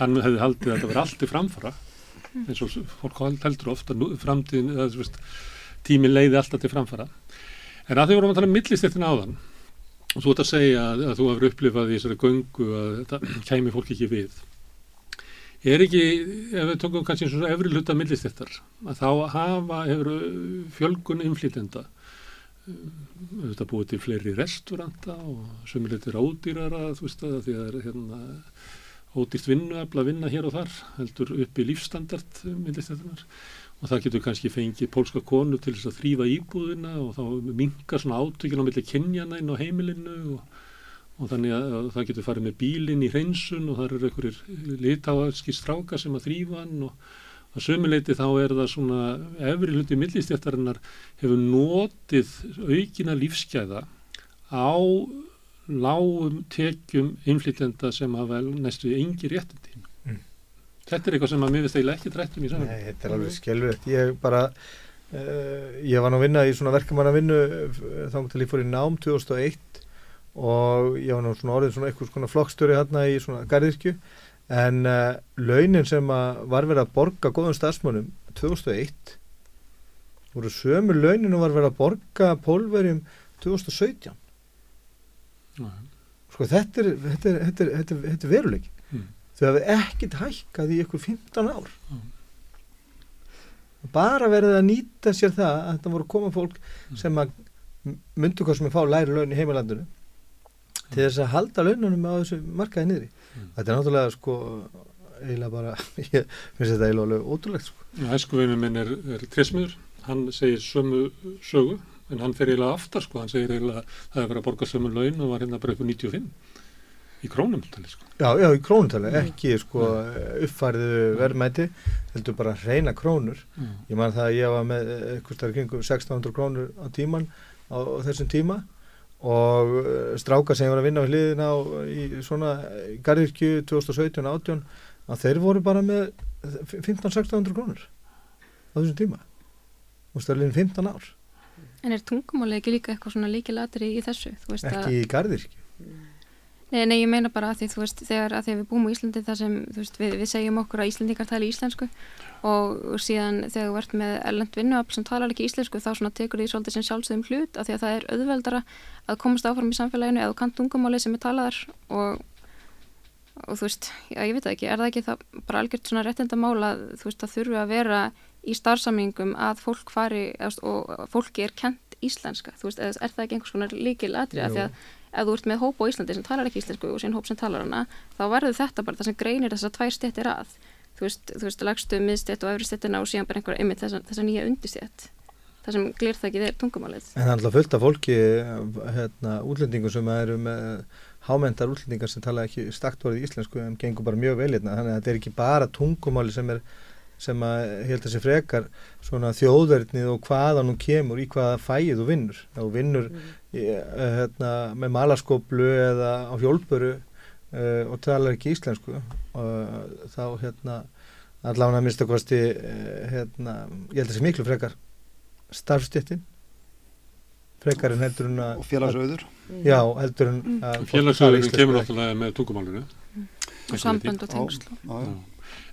Hann hefði haldið að þetta verði allt í framfara eins og fólk heldur ofta framtíðin tímin leiði alltaf til framfara En að því vorum að tala um millistettin áðan og þú ert að segja að, að þú hefur upplifað í þessari göngu að þetta kæmi fólk ekki við. Er ekki, ef við tókum kannski eins og efri hluta millistettar, að þá hafa, hefur fjölgun inflýtenda þetta búið til fleiri restauranta og sömuleitir ádýrara þú veist að því að það er hérna ódýrt vinnuafla að vinna hér og þar heldur upp í lífstandard millistettunar og það getur kannski fengið pólska konu til þess að þrýfa íbúðina og þá mingar svona átökjum á milli kynjana inn á heimilinu og, og þannig að það getur farið með bílinn í hreinsun og það eru einhverjir litáðski strákar sem að þrýfa hann og að sömuleiti þá er það svona efri hluti millistjættarinnar hefur notið aukina lífsgæða á lágum tekjum innflytjenda sem hafa næstu engi réttindi Þetta er eitthvað sem að mér finnst eiginlega ekki drættum í saman. Nei, þetta er alveg skjálfilegt. Ég bara, uh, ég var nú að vinna í svona verkamanna vinnu eh, þá til ég fór í nám 2001 og ég var nú svona orðið svona eitthvað svona flokkstöri hérna í svona gardirkju en uh, launin sem að var verið að borga góðum stafsmönum 2001 voru sömu launin og var verið að borga pólverjum 2017. Nei. Sko þetta er, þetta er, þetta er, þetta er veruleik þau hafi ekkert hækkað í ykkur 15 ár mm. bara verið að nýta sér það að þetta voru koma fólk mm. sem að myndu hvað sem er fá læri laun í heimalandinu mm. til þess að halda laununum á þessu markaði niðri mm. þetta er náttúrulega sko eiginlega bara, ég finnst þetta eiginlega ótrúlegt sko. Æskuvinu minn er, er tresmiður, hann segir sömu sögu, en hann fer eiginlega aftar sko, hann segir eiginlega að það er verið að borga sömu laun og var hérna bara upp á 95 Í krónumtali sko? Já, já, í krónumtali, ekki sko uppfæriðu verðmæti, heldur bara reyna krónur. Mm. Ég man það að ég var með eitthvað starf kringum 1600 krónur á tíman á, á þessum tíma og eh, strákar sem ég var að vinna á hliðina á, í svona garðirkju 2017-18 að þeir voru bara með 15-1600 krónur á þessum tíma og stærleginn 15 ár. En er tungumáli ekki líka eitthvað svona líkilatri í þessu? Ekki í garðirkju. Nei, nei, ég meina bara að því, þú veist, þegar að því að við búum í Íslandi þar sem, þú veist, við, við segjum okkur að Íslandingar tala íslensku og, síðan þegar þú vart með ellend vinnuafl sem talar ekki íslensku þá svona tekur því svolítið sem sjálfsögum hlut af því að það er auðveldara að komast áfram í samfélaginu eða kant tungumáli sem er talaðar og, og þú veist, já, ég veit það ekki, er það ekki það bara algjört svona réttindamála, þú veist, það þurfi að vera í starfsamingum að fólk fari og fólki er kent íslenska, þú veist, er það ekki einhvers konar líkil aðri að því að ef þú ert með hóp á Íslandi sem talar ekki íslensku og sín hóp sem talar hana, þá verður þetta bara það sem greinir þessar tvær stettir að. Þú veist, þú veist, lagstu miðstett og öfri stettina og síðan bara einhver einmitt þessa, þessa nýja undistett það sem glýr það ekki þeir tungumálið. En það er alltaf fullt af fólki, hérna, útlendingum sem eru með hámendar útlendingar sem tala ekki stakt orðið íslensku en gengur bara mjög vel hérna, þannig að þetta er ekki bara tungumáli sem er sem að held að sé frekar svona þjóðverðnið og hvaða nú kemur í hvaða fæið þú vinnur. Og vinnur mm. í, hérna, með malaskoplu eða á hjólpuru uh, og talar ekki íslensku og þá hérna allavega að mista kosti uh, hérna, ég held að það sé miklu frekar starfstjettin frekar en heldur en að og félagsauður. Já, heldur en að félagsauðurinn kemur náttúrulega með tungumálinu. Og sambönd og tengsl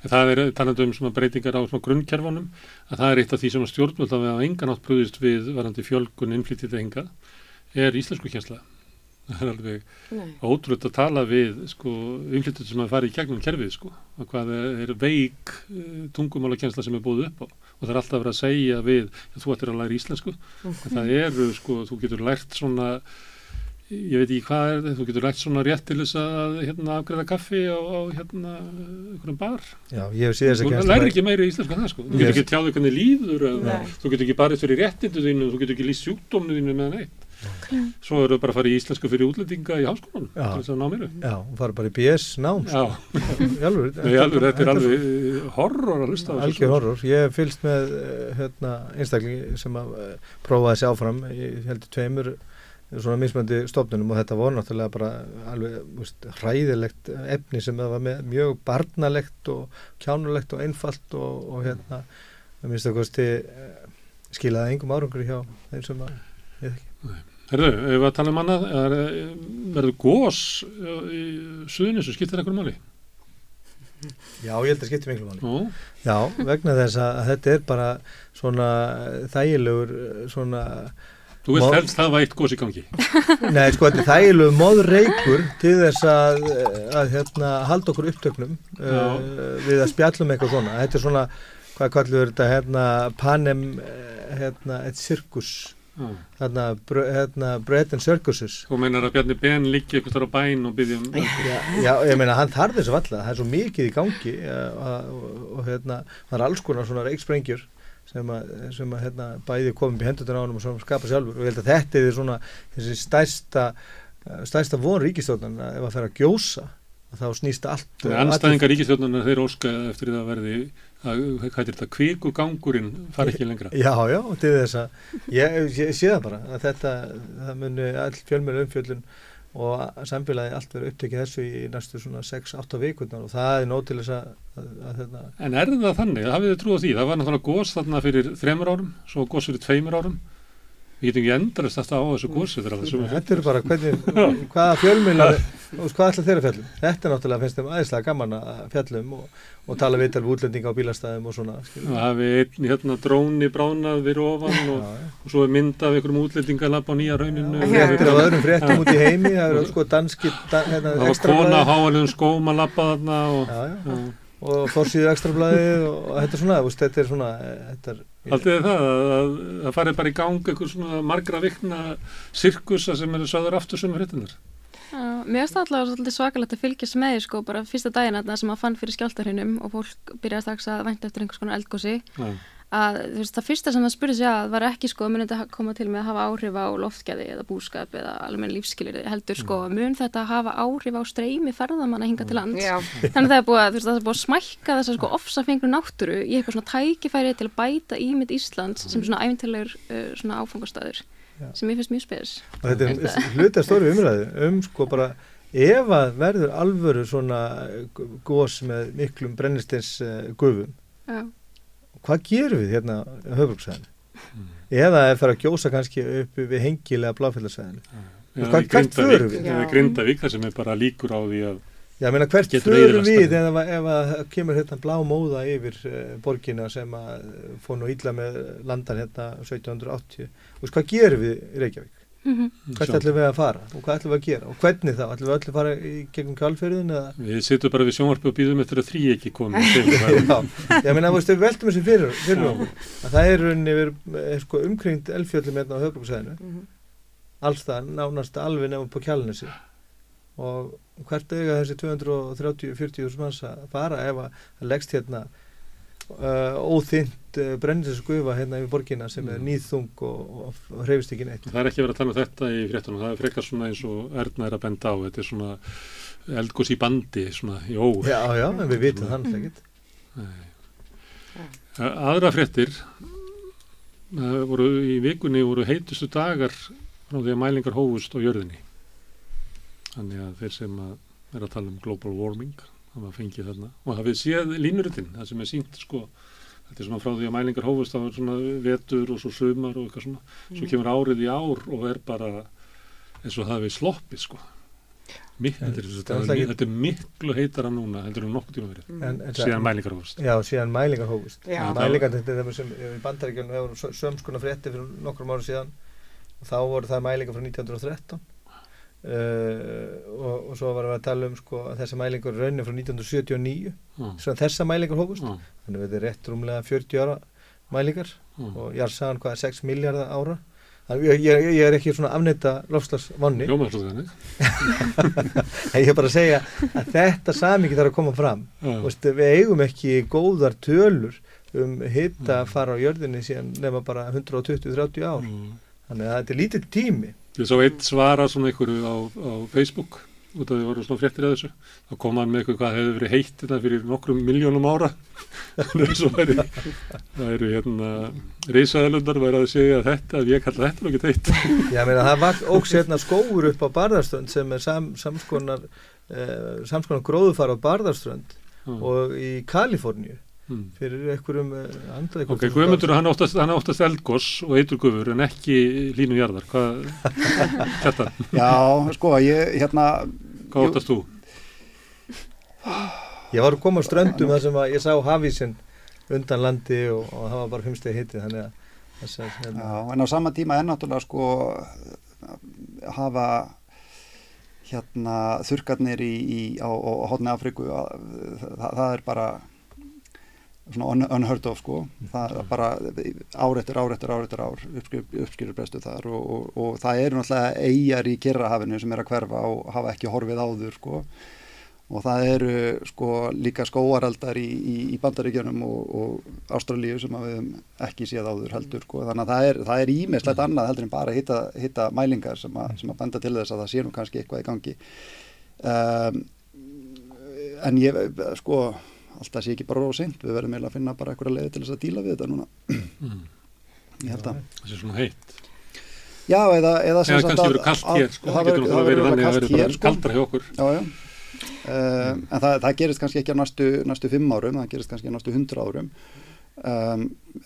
en það er talað um breytingar á grunnkerfunum að það er eitt af því sem stjórnvöld að við á engan átt brúðist við varandi fjölgun innflyttið enga er íslensku kjænsla það er alveg ótrútt að tala við sko innflyttið sem að fara í gegnum kerfið sko og hvað er veik tungumála kjænsla sem er búið upp á. Og það er alltaf verið að segja við að þú ættir að læra íslensku. En það eru sko, þú getur lært svona ég veit ekki hvað er þú getur lært svona rétt til þess að hérna afgreða kaffi á, á hérna einhverjum bar. Já, ég hef síðan þess að þú lærir ekki meiri íslensku en það sko. Þú getur ekki tjáðu hvernig líður eða, þú getur ekki barist fyrir réttindu þínu þú getur ekki líst sjúkdómnu þínu með neitt. Okay. Svo eru bara að fara í íslensku fyrir útlendinga í háskólanum til þess að ná mér Já, og fara bara í BS nám Já, Jálfur, þetta er alveg horror að hlusta á þessu Algjör horror, ég fylgst með hérna, einstakling sem að prófa svona mismöndi stofnunum og þetta voru náttúrulega bara alveg veist, hræðilegt efni sem það var með mjög barnalegt og kjánulegt og einfalt og, og hérna, það minnst að kosti skilaði engum árangur hjá þeim sem að ég þekki Herðu, ef við að tala um annað, verður gós í suðinu sem skiptir eitthvað máli? Já, ég held að skiptir miklu máli. Ó. Já, vegna þess að þetta er bara svona þægilegur svona... Þú veist helst það var eitt gós í gangi? Nei, sko, þetta er þægilegur móðreikur til þess að, að hérna, halda okkur upptöknum uh, við að spjallum eitthvað svona. Þetta er svona, hvað kallur þetta, hérna, panem, hérna, eitt sirkus hérna, hérna Bread and Circuses. Þú meinar að Bjarni Ben líki eitthvað á bæn og byggja um já, já, ég meina hann þarf þessu valla það er svo mikið í gangi og, og, og hérna, það er alls konar svona reiksprengjur sem að, sem að hérna, bæði komum í hendutur á hann og skapa sjálfur og ég held að þetta er svona þessi stærsta stærsta von ríkistjóðan ef það fer að gjósa þá snýst allt Anstæðingar ríkistjóðan þeir óska eftir það að verði að, er þetta, kvíkugangurinn fari ekki lengra. Já, já, til þess að ég, ég sé það bara að þetta, það muni all fjölmjölu umfjöldun og samfélagi allt verið upptekið þessu í næstu svona 6-8 vikurnar og það er nóg til þess að, að, að þetta... En er það þannig, hafið þið trúið því, það var náttúrulega gós þarna fyrir þremur árum, svo gós fyrir tveimur árum. Við getum ekki endrast þetta á þessu gósi þetta er bara hvernig hvaða fjölmjölar, hvað ætla þeirra fjallum þetta er náttúrulega finnst þeim aðeinslega gaman að fjallum og, og tala vital við útlendinga á bílastæðum og svona það hefði einn hérna dróni bránað við ofan og, og svo er mynd af einhverjum útlendinga lapp á nýja rauninu þetta er á öðrum fréttum út í heimi það er sko danski dan, hérna, það var kona á háalugum skóm að lappa þarna og, já, já. og fórsýðu ekstrablaðið og þetta er svona þetta er svona þetta er Haldið það að það fari bara í gang eitthvað svona margra vikna sirkusa sem eru söður aftur sem er hittunar? Mér finnst það alltaf svakalegt að fylgjast með sko bara fyrsta daginn að það sem að fann fyrir skjáltarhinum og fólk byrjaði strax að vænta eftir einhvers konar eldgósi ja. að þú veist það fyrsta sem það spurði sig að var ekki sko mun þetta koma til með að hafa áhrif á loftgæði eða búskap eða alveg lífskilir heldur sko mm. mun þetta hafa áhrif á streymi ferðamann að hinga til land Já. þannig það er búið að þú veist það er búið að smækka þess að sko ofsafengur náttúru í eitthvað svona tækifæri til að bæta ímynd Íslands sem svona æfintilegur uh, svona áfangastæður Já. sem ég finnst mjög spes og þetta er hluti að stóri umræðu um sko bara ef að verður alvöru svona gós með miklum brennistins uh, gufum Já. hvað gerum við hérna höfbruksæðinu mm. eða ef það er að gjósa kannski upp við hengilega bláfélagsæðinu hvað, hvert förum við? eða Grindavík það sem er bara líkur á því að Já, meina, hvert förum við ef, ef að kemur hérna blá móða yfir uh, borgina sem að fór nú ílla með landan hérna 1780 og hvað gerum við í Reykjavík? Mm -hmm. Hvert ætlum við að fara og hvað ætlum við að gera og hvernig þá? ætlum við allir að fara í gegnum kálferðin? Við sittum bara við sjónvarpu og býðum eftir að þrý ekki komið Já, ég meina, við veltum þessu fyrir, fyrir okkur að það er, er sko, umkringt elfjöldum hérna á höfbruksæðinu mm -hmm. allstað, nánast alveg nefnum på kjálnesi og hvert auðvitað þessi 230-40 manns að fara ef að leggst hérna uh, óþynt uh, brenniseskufa hérna yfir borgina sem er Mm. nýðþung og, og, hreyfist ekki neitt Það er ekki verið að tala um þetta í fréttunum, það er frekar svona eins og Erna er að benda á, þetta er svona eldgós í bandi, svona í ó. Já, já, en við vitum þannig ekkert Aðra fréttir, það voru í vikunni voru heitustu dagar frá því að mælingar hófust á jörðinni. Þannig að þeir sem að er að tala um global warming, það var fengið þarna. Og hafið séð línurutinn, það sem er sínt sko, þetta er svona frá því að mælingar hófust, það var svona vetur og svo sumar og eitthvað svona. Svo kemur árið í ár og er bara eins og það við sloppið sko. Mik En þetta, er, það þetta, er er, þetta er miklu heitara núna heldur en nokkuð tíma verið, en, en, síðan mælingar hófust. Já, síðan mælingar hófust Já. Mælingar, þetta er það sem í bandaríkjunum hefur sömskuna frétti fyrir nokkrum ára síðan og þá voru það mælingar frá 1913 uh, og, og svo varum við að tala um sko, að þessa mælingar er raunin frá 1979 Já, svo þessa mælingar hófust já, þannig að þetta er rétt rúmlega 40 ára mælingar já. og ég er sagan hvað 6 miljardar ára þannig ég, ég, ég er ekki svona lofslagsvonni, svo þannig. en ég er bara að segja að þetta samingi þarf að koma fram Já. Vist, við eigum ekki góðar tölur um hitta að fara á jörðinni síðan nema bara 120-30 ár Mm. þannig að þetta er lítið tími Ég sá eitt svara svona einhverju á, á Facebook út af því voru svona fréttir að þessu. Þá kom hann með eitthvað hvað hefur verið heitt þetta fyrir nokkrum miljónum ára. Að svo væri það eru hérna reysaðalundar væri að segja þetta að ég kalla þetta nú ekki heitt. Já, meina, það var óks hérna skóur upp á Barðarströnd sem er sam, samskonar uh, samskonar gróðufar á Barðarströnd og í Kaliforníu. Fyrir einhverjum uh, andra Ok, Guðmundur hann óttast, hann óttast eldgós og eitur guður en ekki línu jarðar hvað, Kjartan, Já, sko, ég, hérna, hvað Jú. óttast þú? Ég var að koma á ströndum þar sem að ég sá hafísinn undan landi og, og það var bara fimmstegi hitti þannig að þess að hérna, já, en á sama tíma er náttúrulega, sko, hafa, hérna, þurkarnir í, í, á, á hodni Afriku, að, það, það er bara svona un, unheard of, sko, það er bara ár eftir ár eftir ár eftir ár uppskýrur brestu þar og, og, og það eru náttúrulega eigjar í Kirrahafinu sem er að hverfa og hafa ekki horfið áður, sko, og það eru sko líka skóareldar í, í, í bandaríkjunum og, og Ástralíu sem við höfum ekki séð áður heldur sko. þannig að það er, það er ímislegt annað heldur en bara að hitta, hitta mælingar sem að, sem að benda til þess að það sé nú kannski eitthvað í gangi. Um, en ég sko alltaf sé ekki bara rósint, við verðum eiginlega að finna bara eitthvað leið til þess að díla við þetta núna Mm. ég held að Það sé svona heitt Já, eða, eða, sem Eða sagt kannski að- verið kallt að- hér sko, það verður- verið sko. kaldra hjá okkur Já, já. Um, en það, það gerist kannski ekki á næstu, næstu fimm árum, það gerist kannski á næstu hundra árum. Um,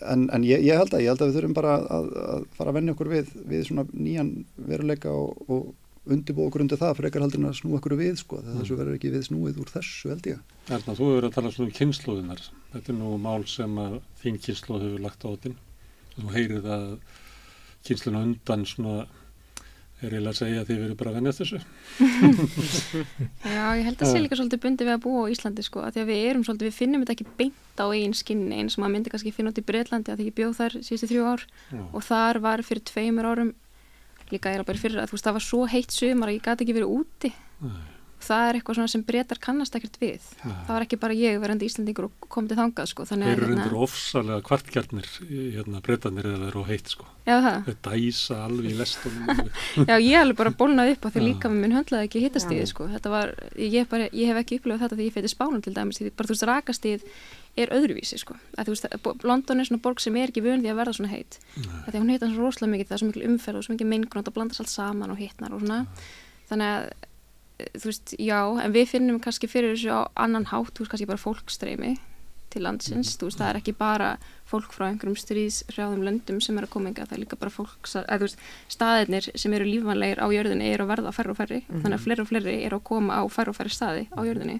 en en ég, ég held að, ég held að við þurfum bara að, að fara að venja okkur við, við svona nýjan veruleika og, og undirbúa okkur undir það frekar heldur en að snúa okkur við, sko. Mm. Þessu verður ekki við snúið úr þessu, held ég. Erna, þú hefur að tala svona um kynnslóðunar. Þetta er nú mál sem að þín kynnslóð hefur lagt á óttin. Þú heyrið að kynnsluna undan svona er eiginlega að segja að þið verið bara að venjast þessu. Já, ég held að það sé líka svolítið bundi við að búa á Íslandi sko, að því að við erum svolítið, við finnum þetta ekki beint á eigin skinni eins og maður myndi kannski finna út í Breitlandi að því ég bjóð þar síðustu þrjú ár Já. og þar var fyrir tveimur árum líka er bara fyrir að þú veist það var svo heitt sumar að ég gæti ekki verið úti Nei. það er eitthvað svona sem breytar kannast ekkert við Nei. það var ekki bara ég verandi Íslandingur og komið til þangað sko, þannig Þeir eru hérna- reyndir ofsalega kvartgjarnir, hérna, breytanir eða það eru heitt sko. Já, það. Þeir dæsa alveg í lestunum. Já, ég alveg bara bólnaði upp á því líka með minn höndlaði ekki hittastíði, sko. Þetta var, ég, bara, ég hef ekki upplifað þetta því ég feiti spánum til dæmis, því bara þú veist, rakastíð er öðruvísi, sko. Að, veist, London er svona borg sem er ekki vön því að verða svona heit. Því hún heitar svo rosalega mikið, það er svo mikil umferð og svo mikil mengun og það blandast allt saman og hitnar og svona. Þannig að, eh, þú veist, já, en við finnum kannski fyrir þessu á annan hátt, þú veist, kannski bara fólkstreymi til landsins, þú veist, það er ekki bara fólk frá einhverjum stríðshrjáðum löndum sem er að koma enga, það er líka bara fólk að þú veist, staðirnir sem eru lífanlegir á jörðinni eru að verða færri og færri þannig að fleiri og fleiri eru að koma á færri og færri staði á jörðinni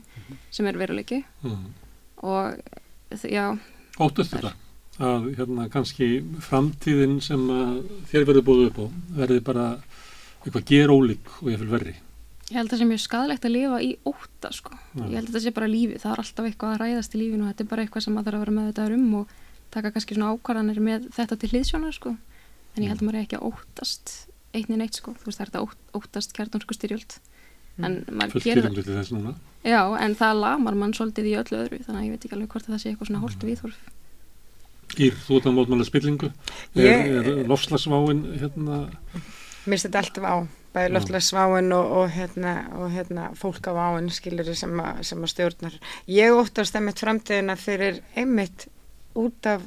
sem er veruleiki Mm. og já, Óttast þetta? Að hérna kannski framtíðin sem þér verður búið upp á verði bara eitthvað ger ólík og ég vil verri. ég held að það sé mjög skadalegt að lifa í ótta sko, Já. ég held að það sé bara lífið. Það er alltaf eitthvað að ræðast í lífinu og þetta er bara eitthvað sem maður þarf að vera með þetta um og taka kannski svona ákvarðanir með þetta til hliðsjónar sko. En ég held að maður er ekki að óttast einni neitt sko, þú veist það er þetta ótt- óttast kjarnorku styrjöld en maður fullt gerir tilumli til þess núna. já, en það lamar mann svolítið í öllu öðru þannig að ég veit ekki alveg hvort að það sé eitthvað svona holt viðhorf Ír, þú ert að mótmála spillingu. Er, Ég- er lofslagsváin hérna, Mér finnst þetta alltaf á, bæði Já. loftlagsváin og, og, hérna, og hérna, fólkaváin skilur sem, að- sem að stjórnar. Ég óttast einmitt framtíðina fyrir einmitt út af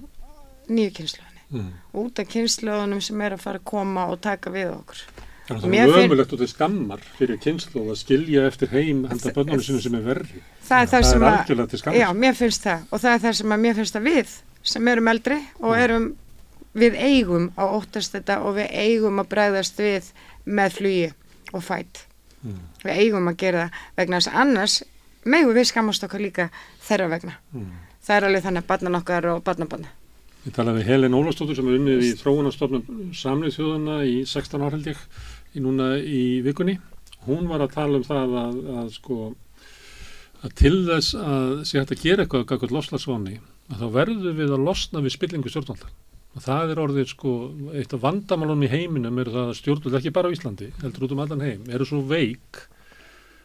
nýju kynsluðinni, mm. út af kynsluðunum sem er að fara að koma og taka við okkur. Það er ömulegt og þetta skammar fyrir kynslu að skilja eftir heim handa bönnunum sinu sem er verri. Það er það, sem er að, til skammar. já, mér finnst það og það er það sem að mér finnst að við sem erum eldri og erum, við eigum að óttast þetta og við eigum að bregðast við með flugi og fætt. Mm. Við eigum að gera það vegna þess að annars megum við skammast okkar líka þeirra vegna. Mm. Það er alveg þannig að barnan okkar og barnabarna. Ég talaði við Helen Ólafsdóttur sem er unnið í þróunarstofnum samlið þjóðana í 16 ár held ég í núna í vikunni. Hún var að tala um það að, að sko að til þess að sé hægt að gera eitthvað gagvart lofslagsváni að þá verður við að losna við spillingu stjórnvalda. Og það er orðið sko eitt af vandamálunum í heiminum er það að stjórnvald ekki bara á Íslandi, heldur út um allan heim, eru svo veik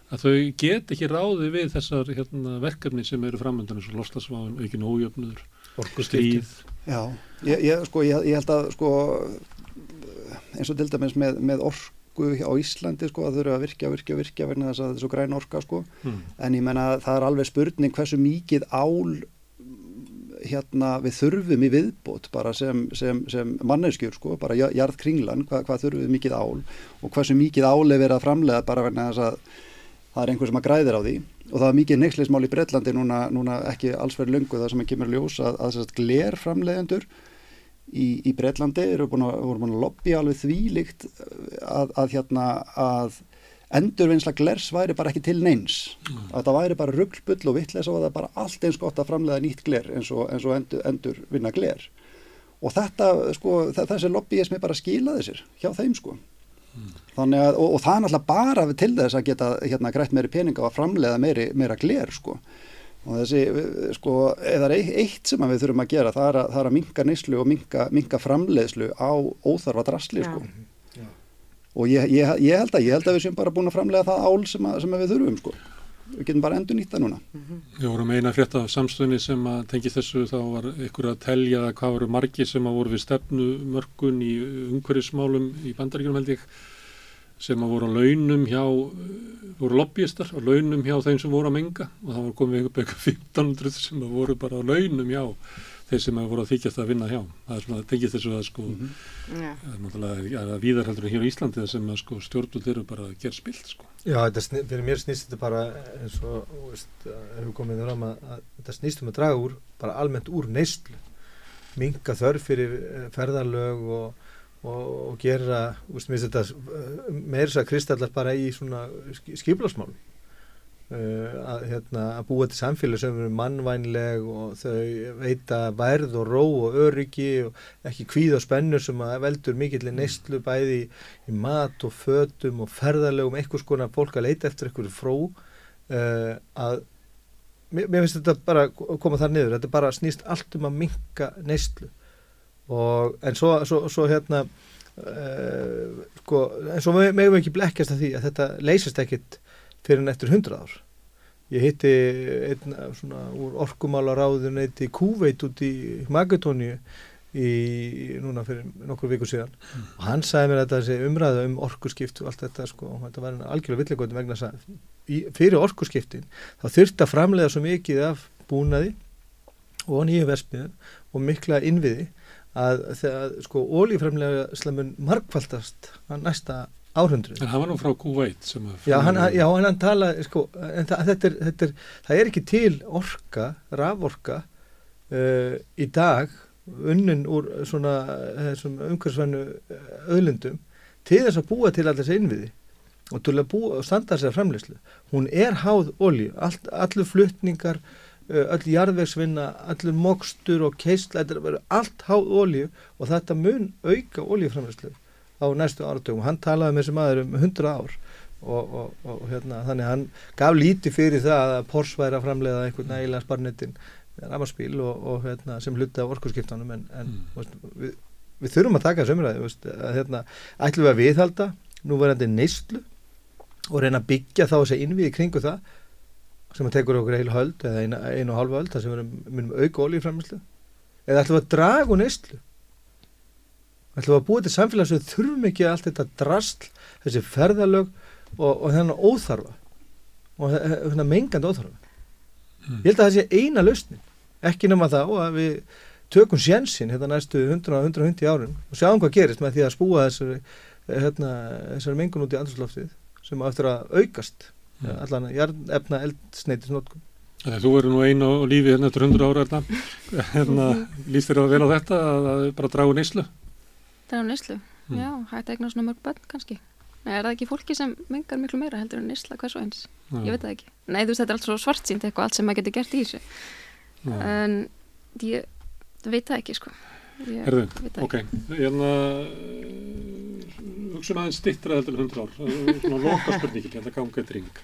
að þau get ekki ráði við þessar hérna, verkefni sem eru framöndan eins og lofslagsváin, aukin ójöfnuður, orkuskipti. stríð. Já, ég, ég, sko, ég, ég held að sko, eins og til dæmis með, með orku á Íslandi sko, að eru að virkja, virkja, virkja vegna þess að þetta er svo græn orka sko. Mm. en ég menna það er alveg spurning hversu mikið ál hérna við þurfum í viðbót bara sem, sem, sem manneskjur sko, bara ja- jarðkringlan, hvað, hvað þurfum við mikið ál og hversu mikið ál er verið að framlega bara vegna þess að það er einhver sem að græðir á því og það er mikið neyksleismál í Breitlandi núna, núna ekki alls verið löngu það sem að kemur ljós að, að, að gler framlegendur í, í Breitlandi eru búin að, voru búin að lobby alveg þvílíkt að, að hérna að endurvinnsla glers væri bara ekki til neins. Að það væri bara ruggbull og vittles og það er bara allt eins gott að framlega nýtt gler eins og, eins og endur, endur vinna gler. Og þetta sko þessi lobbyismi bara skilaði sér hjá þeim sko. Þannig að og, og það er náttúrulega bara til þess að geta hérna grætt meiri peninga og að framlega meiri, meira gler sko og þessi sko eða ei- eitt sem að við þurfum að gera það er að, það er að minka neyslu og minka, minka framleiðslu á óþarfa drasli Já. sko og ég, ég, ég held að ég held að við séum bara búin að framlega það ál sem, að, sem að við þurfum sko. Við getum bara endur nýtt það núna. Við vorum eina frétt af samstöðinni sem að tengi þessu þá var ykkur að telja að hvað voru margir sem að voru við stefnu mörkun í umhverfismálum í bandaríkjum held ég sem að voru á launum hjá voru lobbyistar á launum hjá þeim sem voru að menga. Og það var komið upp eitthvað 1500 sem að voru bara á launum hjá þeir sem að voru að þykjast að vinna hjá. Það er svona, tengið þessu að sko Já. það er náttúrulega að víðar heldur en hér á Íslandi þar sem að sko stjórnvöld eru bara að gera spilt sko. Já, þetta fyrir mér snýst þetta bara eins og, að hefur komið fram að, að þetta snýst um að draga úr, bara almennt úr neyslu, minga þörf fyrir eh, ferðalög og, og, gera, veist, mér þetta eh, meira þess að kristallar bara í svona skiplasmálum. Uh, að, hérna, að búa til samfélag sem eru mannvænleg og þau veita værð og ró og öryggi og ekki kvíð og spennur sem að veldur mikill neyslu bæði í, mat og fötum og ferðalögum eitthvað skona fólk að leita eftir eitthvað fró. Uh, að mér, mér finnst þetta bara koma þar niður þetta bara snýst allt um að minka neyslu og en svo, svo, svo hérna uh, sko, en svo megum við ekki blekkjast af því að þetta leysist ekkit fyrir en eftir hundrað ár. Ég hitti einn svona úr orkumála ráðun eitt í Kúveit út í Magadóníu í núna fyrir nokkur viku síðan. Og hann sagði mér að þessi umræða um orkuskipt og allt þetta sko, þetta var algjörlega villigóti vegna að fyrir orkuskiptin þá þurfti að framlega svo mikið af búnaði og nýju versmiðu og mikla innviði að þegar sko ólíframlega slamun markvaldast að næsta áhundru en það var nú frá Kuwait sem að Já, hann, já, hann tala, sko, en það, þetta er, þetta er, það er ekki til orka, raforka uh, í dag unnin úr svona umhverfisvænu öðlundum til þess að búa til allir þessi innviði og til að búa og standa þessar framleyslu. Hún er háð olju, all, allur fluttningar, öll jarðvegsvinna, allur mokstur og keisla, þetta er verið allt háð olju og þetta mun auka oljuframleyslu á næstu áratugum. Hann talaði með þessum aður um 100 ár og, og, og hérna, þannig hann gaf lítið fyrir það að Porsche væri að framleiða einhvern nægilega sparnettin ramarspíl og, og hérna, sem hluti af orkurskiptanum en, en Mm. mm. við, við þurfum að taka þessu umræði hérna, ætlum við að viðhalda núverandi neyslu og reyna að byggja þá þessi innviði kringu það sem að tekur okkur heilu höld eða einu, einu og halva höld þar sem við munum auka ólíframlislu eða ætlum við að draga úr neyslu? Ætlum við að búa til samfélag sem þurfum ekki allt þetta drastl þessi ferðalög og, og þennan óþarfa? Og þennan mengandi óþarfa? Mm. ég held að það sé eina lausnin. Ekki nema og að við tökum sjensin hérna næstu 100-150 árum og sjáum hvað gerist með því að spúa þessari, hérna, þessari mengun út í andrúsloftið sem á eftir að aukast Mm. mm. allan efna eldsneitisnótkun Þegar þú verður nú einu á lífi hérna eftir 100 ára hérna, hérna líst þér að vel á þetta að, að bara draga úr neyslu? Það er á neyslu, Mm. já, hægt að eigna svona mörg bönn kannski. Nei, er það ekki fólki sem mengar miklu meira heldur en neysla hvers og eins? Já, Ég veit það ekki. Nei, þú veist, þetta er allt svo svartsýnt eitthvað, allt sem maður getur gert í þessu. já. En ég veit það ekki, sko. Ég Herðu, ok, hérna uh, hugsun aðeins stittra heldur en 100 ár, svona loka spurningin, hérna ganga eitt ring.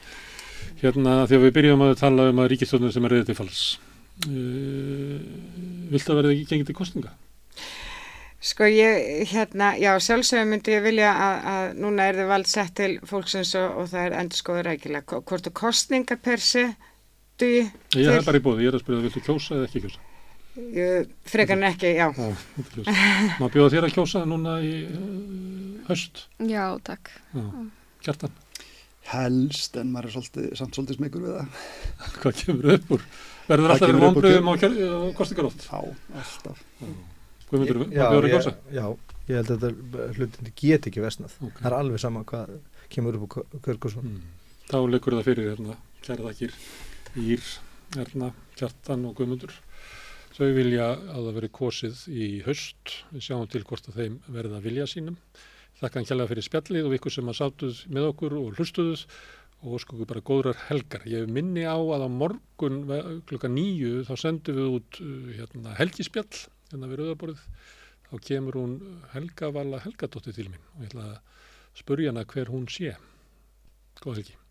Hérna þegar við byrjum að tala um að ríkistjóðnum sem er reyðið til falls, uh, viltu að verða ekki gengið til kostninga? Sko ég, hérna, já, sjálfsögum myndi ég vilja að, að núna er þið vald sett til fólksins og, og það er endur skoður rækilega. Hvort að kostningar per se, duði, Ég er bara í bóði, ég er að spyrja, viltu kjósa eða ekki kjósa? Frekar en ekki, já. Já. Má bjóða þér að kjósa núna í höst, Já, takk. Kjartan, helst en maður er svolítið, samt svolítið smegur við það. hvað kemur upp úr? Verður Hvað alltaf verið úr vonbröðum á, kostingarótt? Já, alltaf. Guðmundur, má já, bjóða þér að kjósa? já, ég held að þetta hlutin get ekki vesnað Ok. það er alveg sama hvað kemur upp á Kjörgusson Mm. Þá leikur það fyrir hérna, kæra þakkir Ír, Erna, Kjartan og Guðmundur. Þau vilja að það veri kosið í haust. Við sjáum til hvort að þeim verða vilja sínum. Þakka hann kjærlega fyrir spjallið og ykkur sem að sátuð með okkur og hlustuðuð og sko bara góðrar helgar. Ég minni á að á morgun klukkan nýju þá sendum við út uh, hérna, helgispjall hérna við rauðaborðið. Þá kemur hún Helga Vala Helgadóttir til mín og ég ætla að spurja hana hver hún sé. Góð helgi.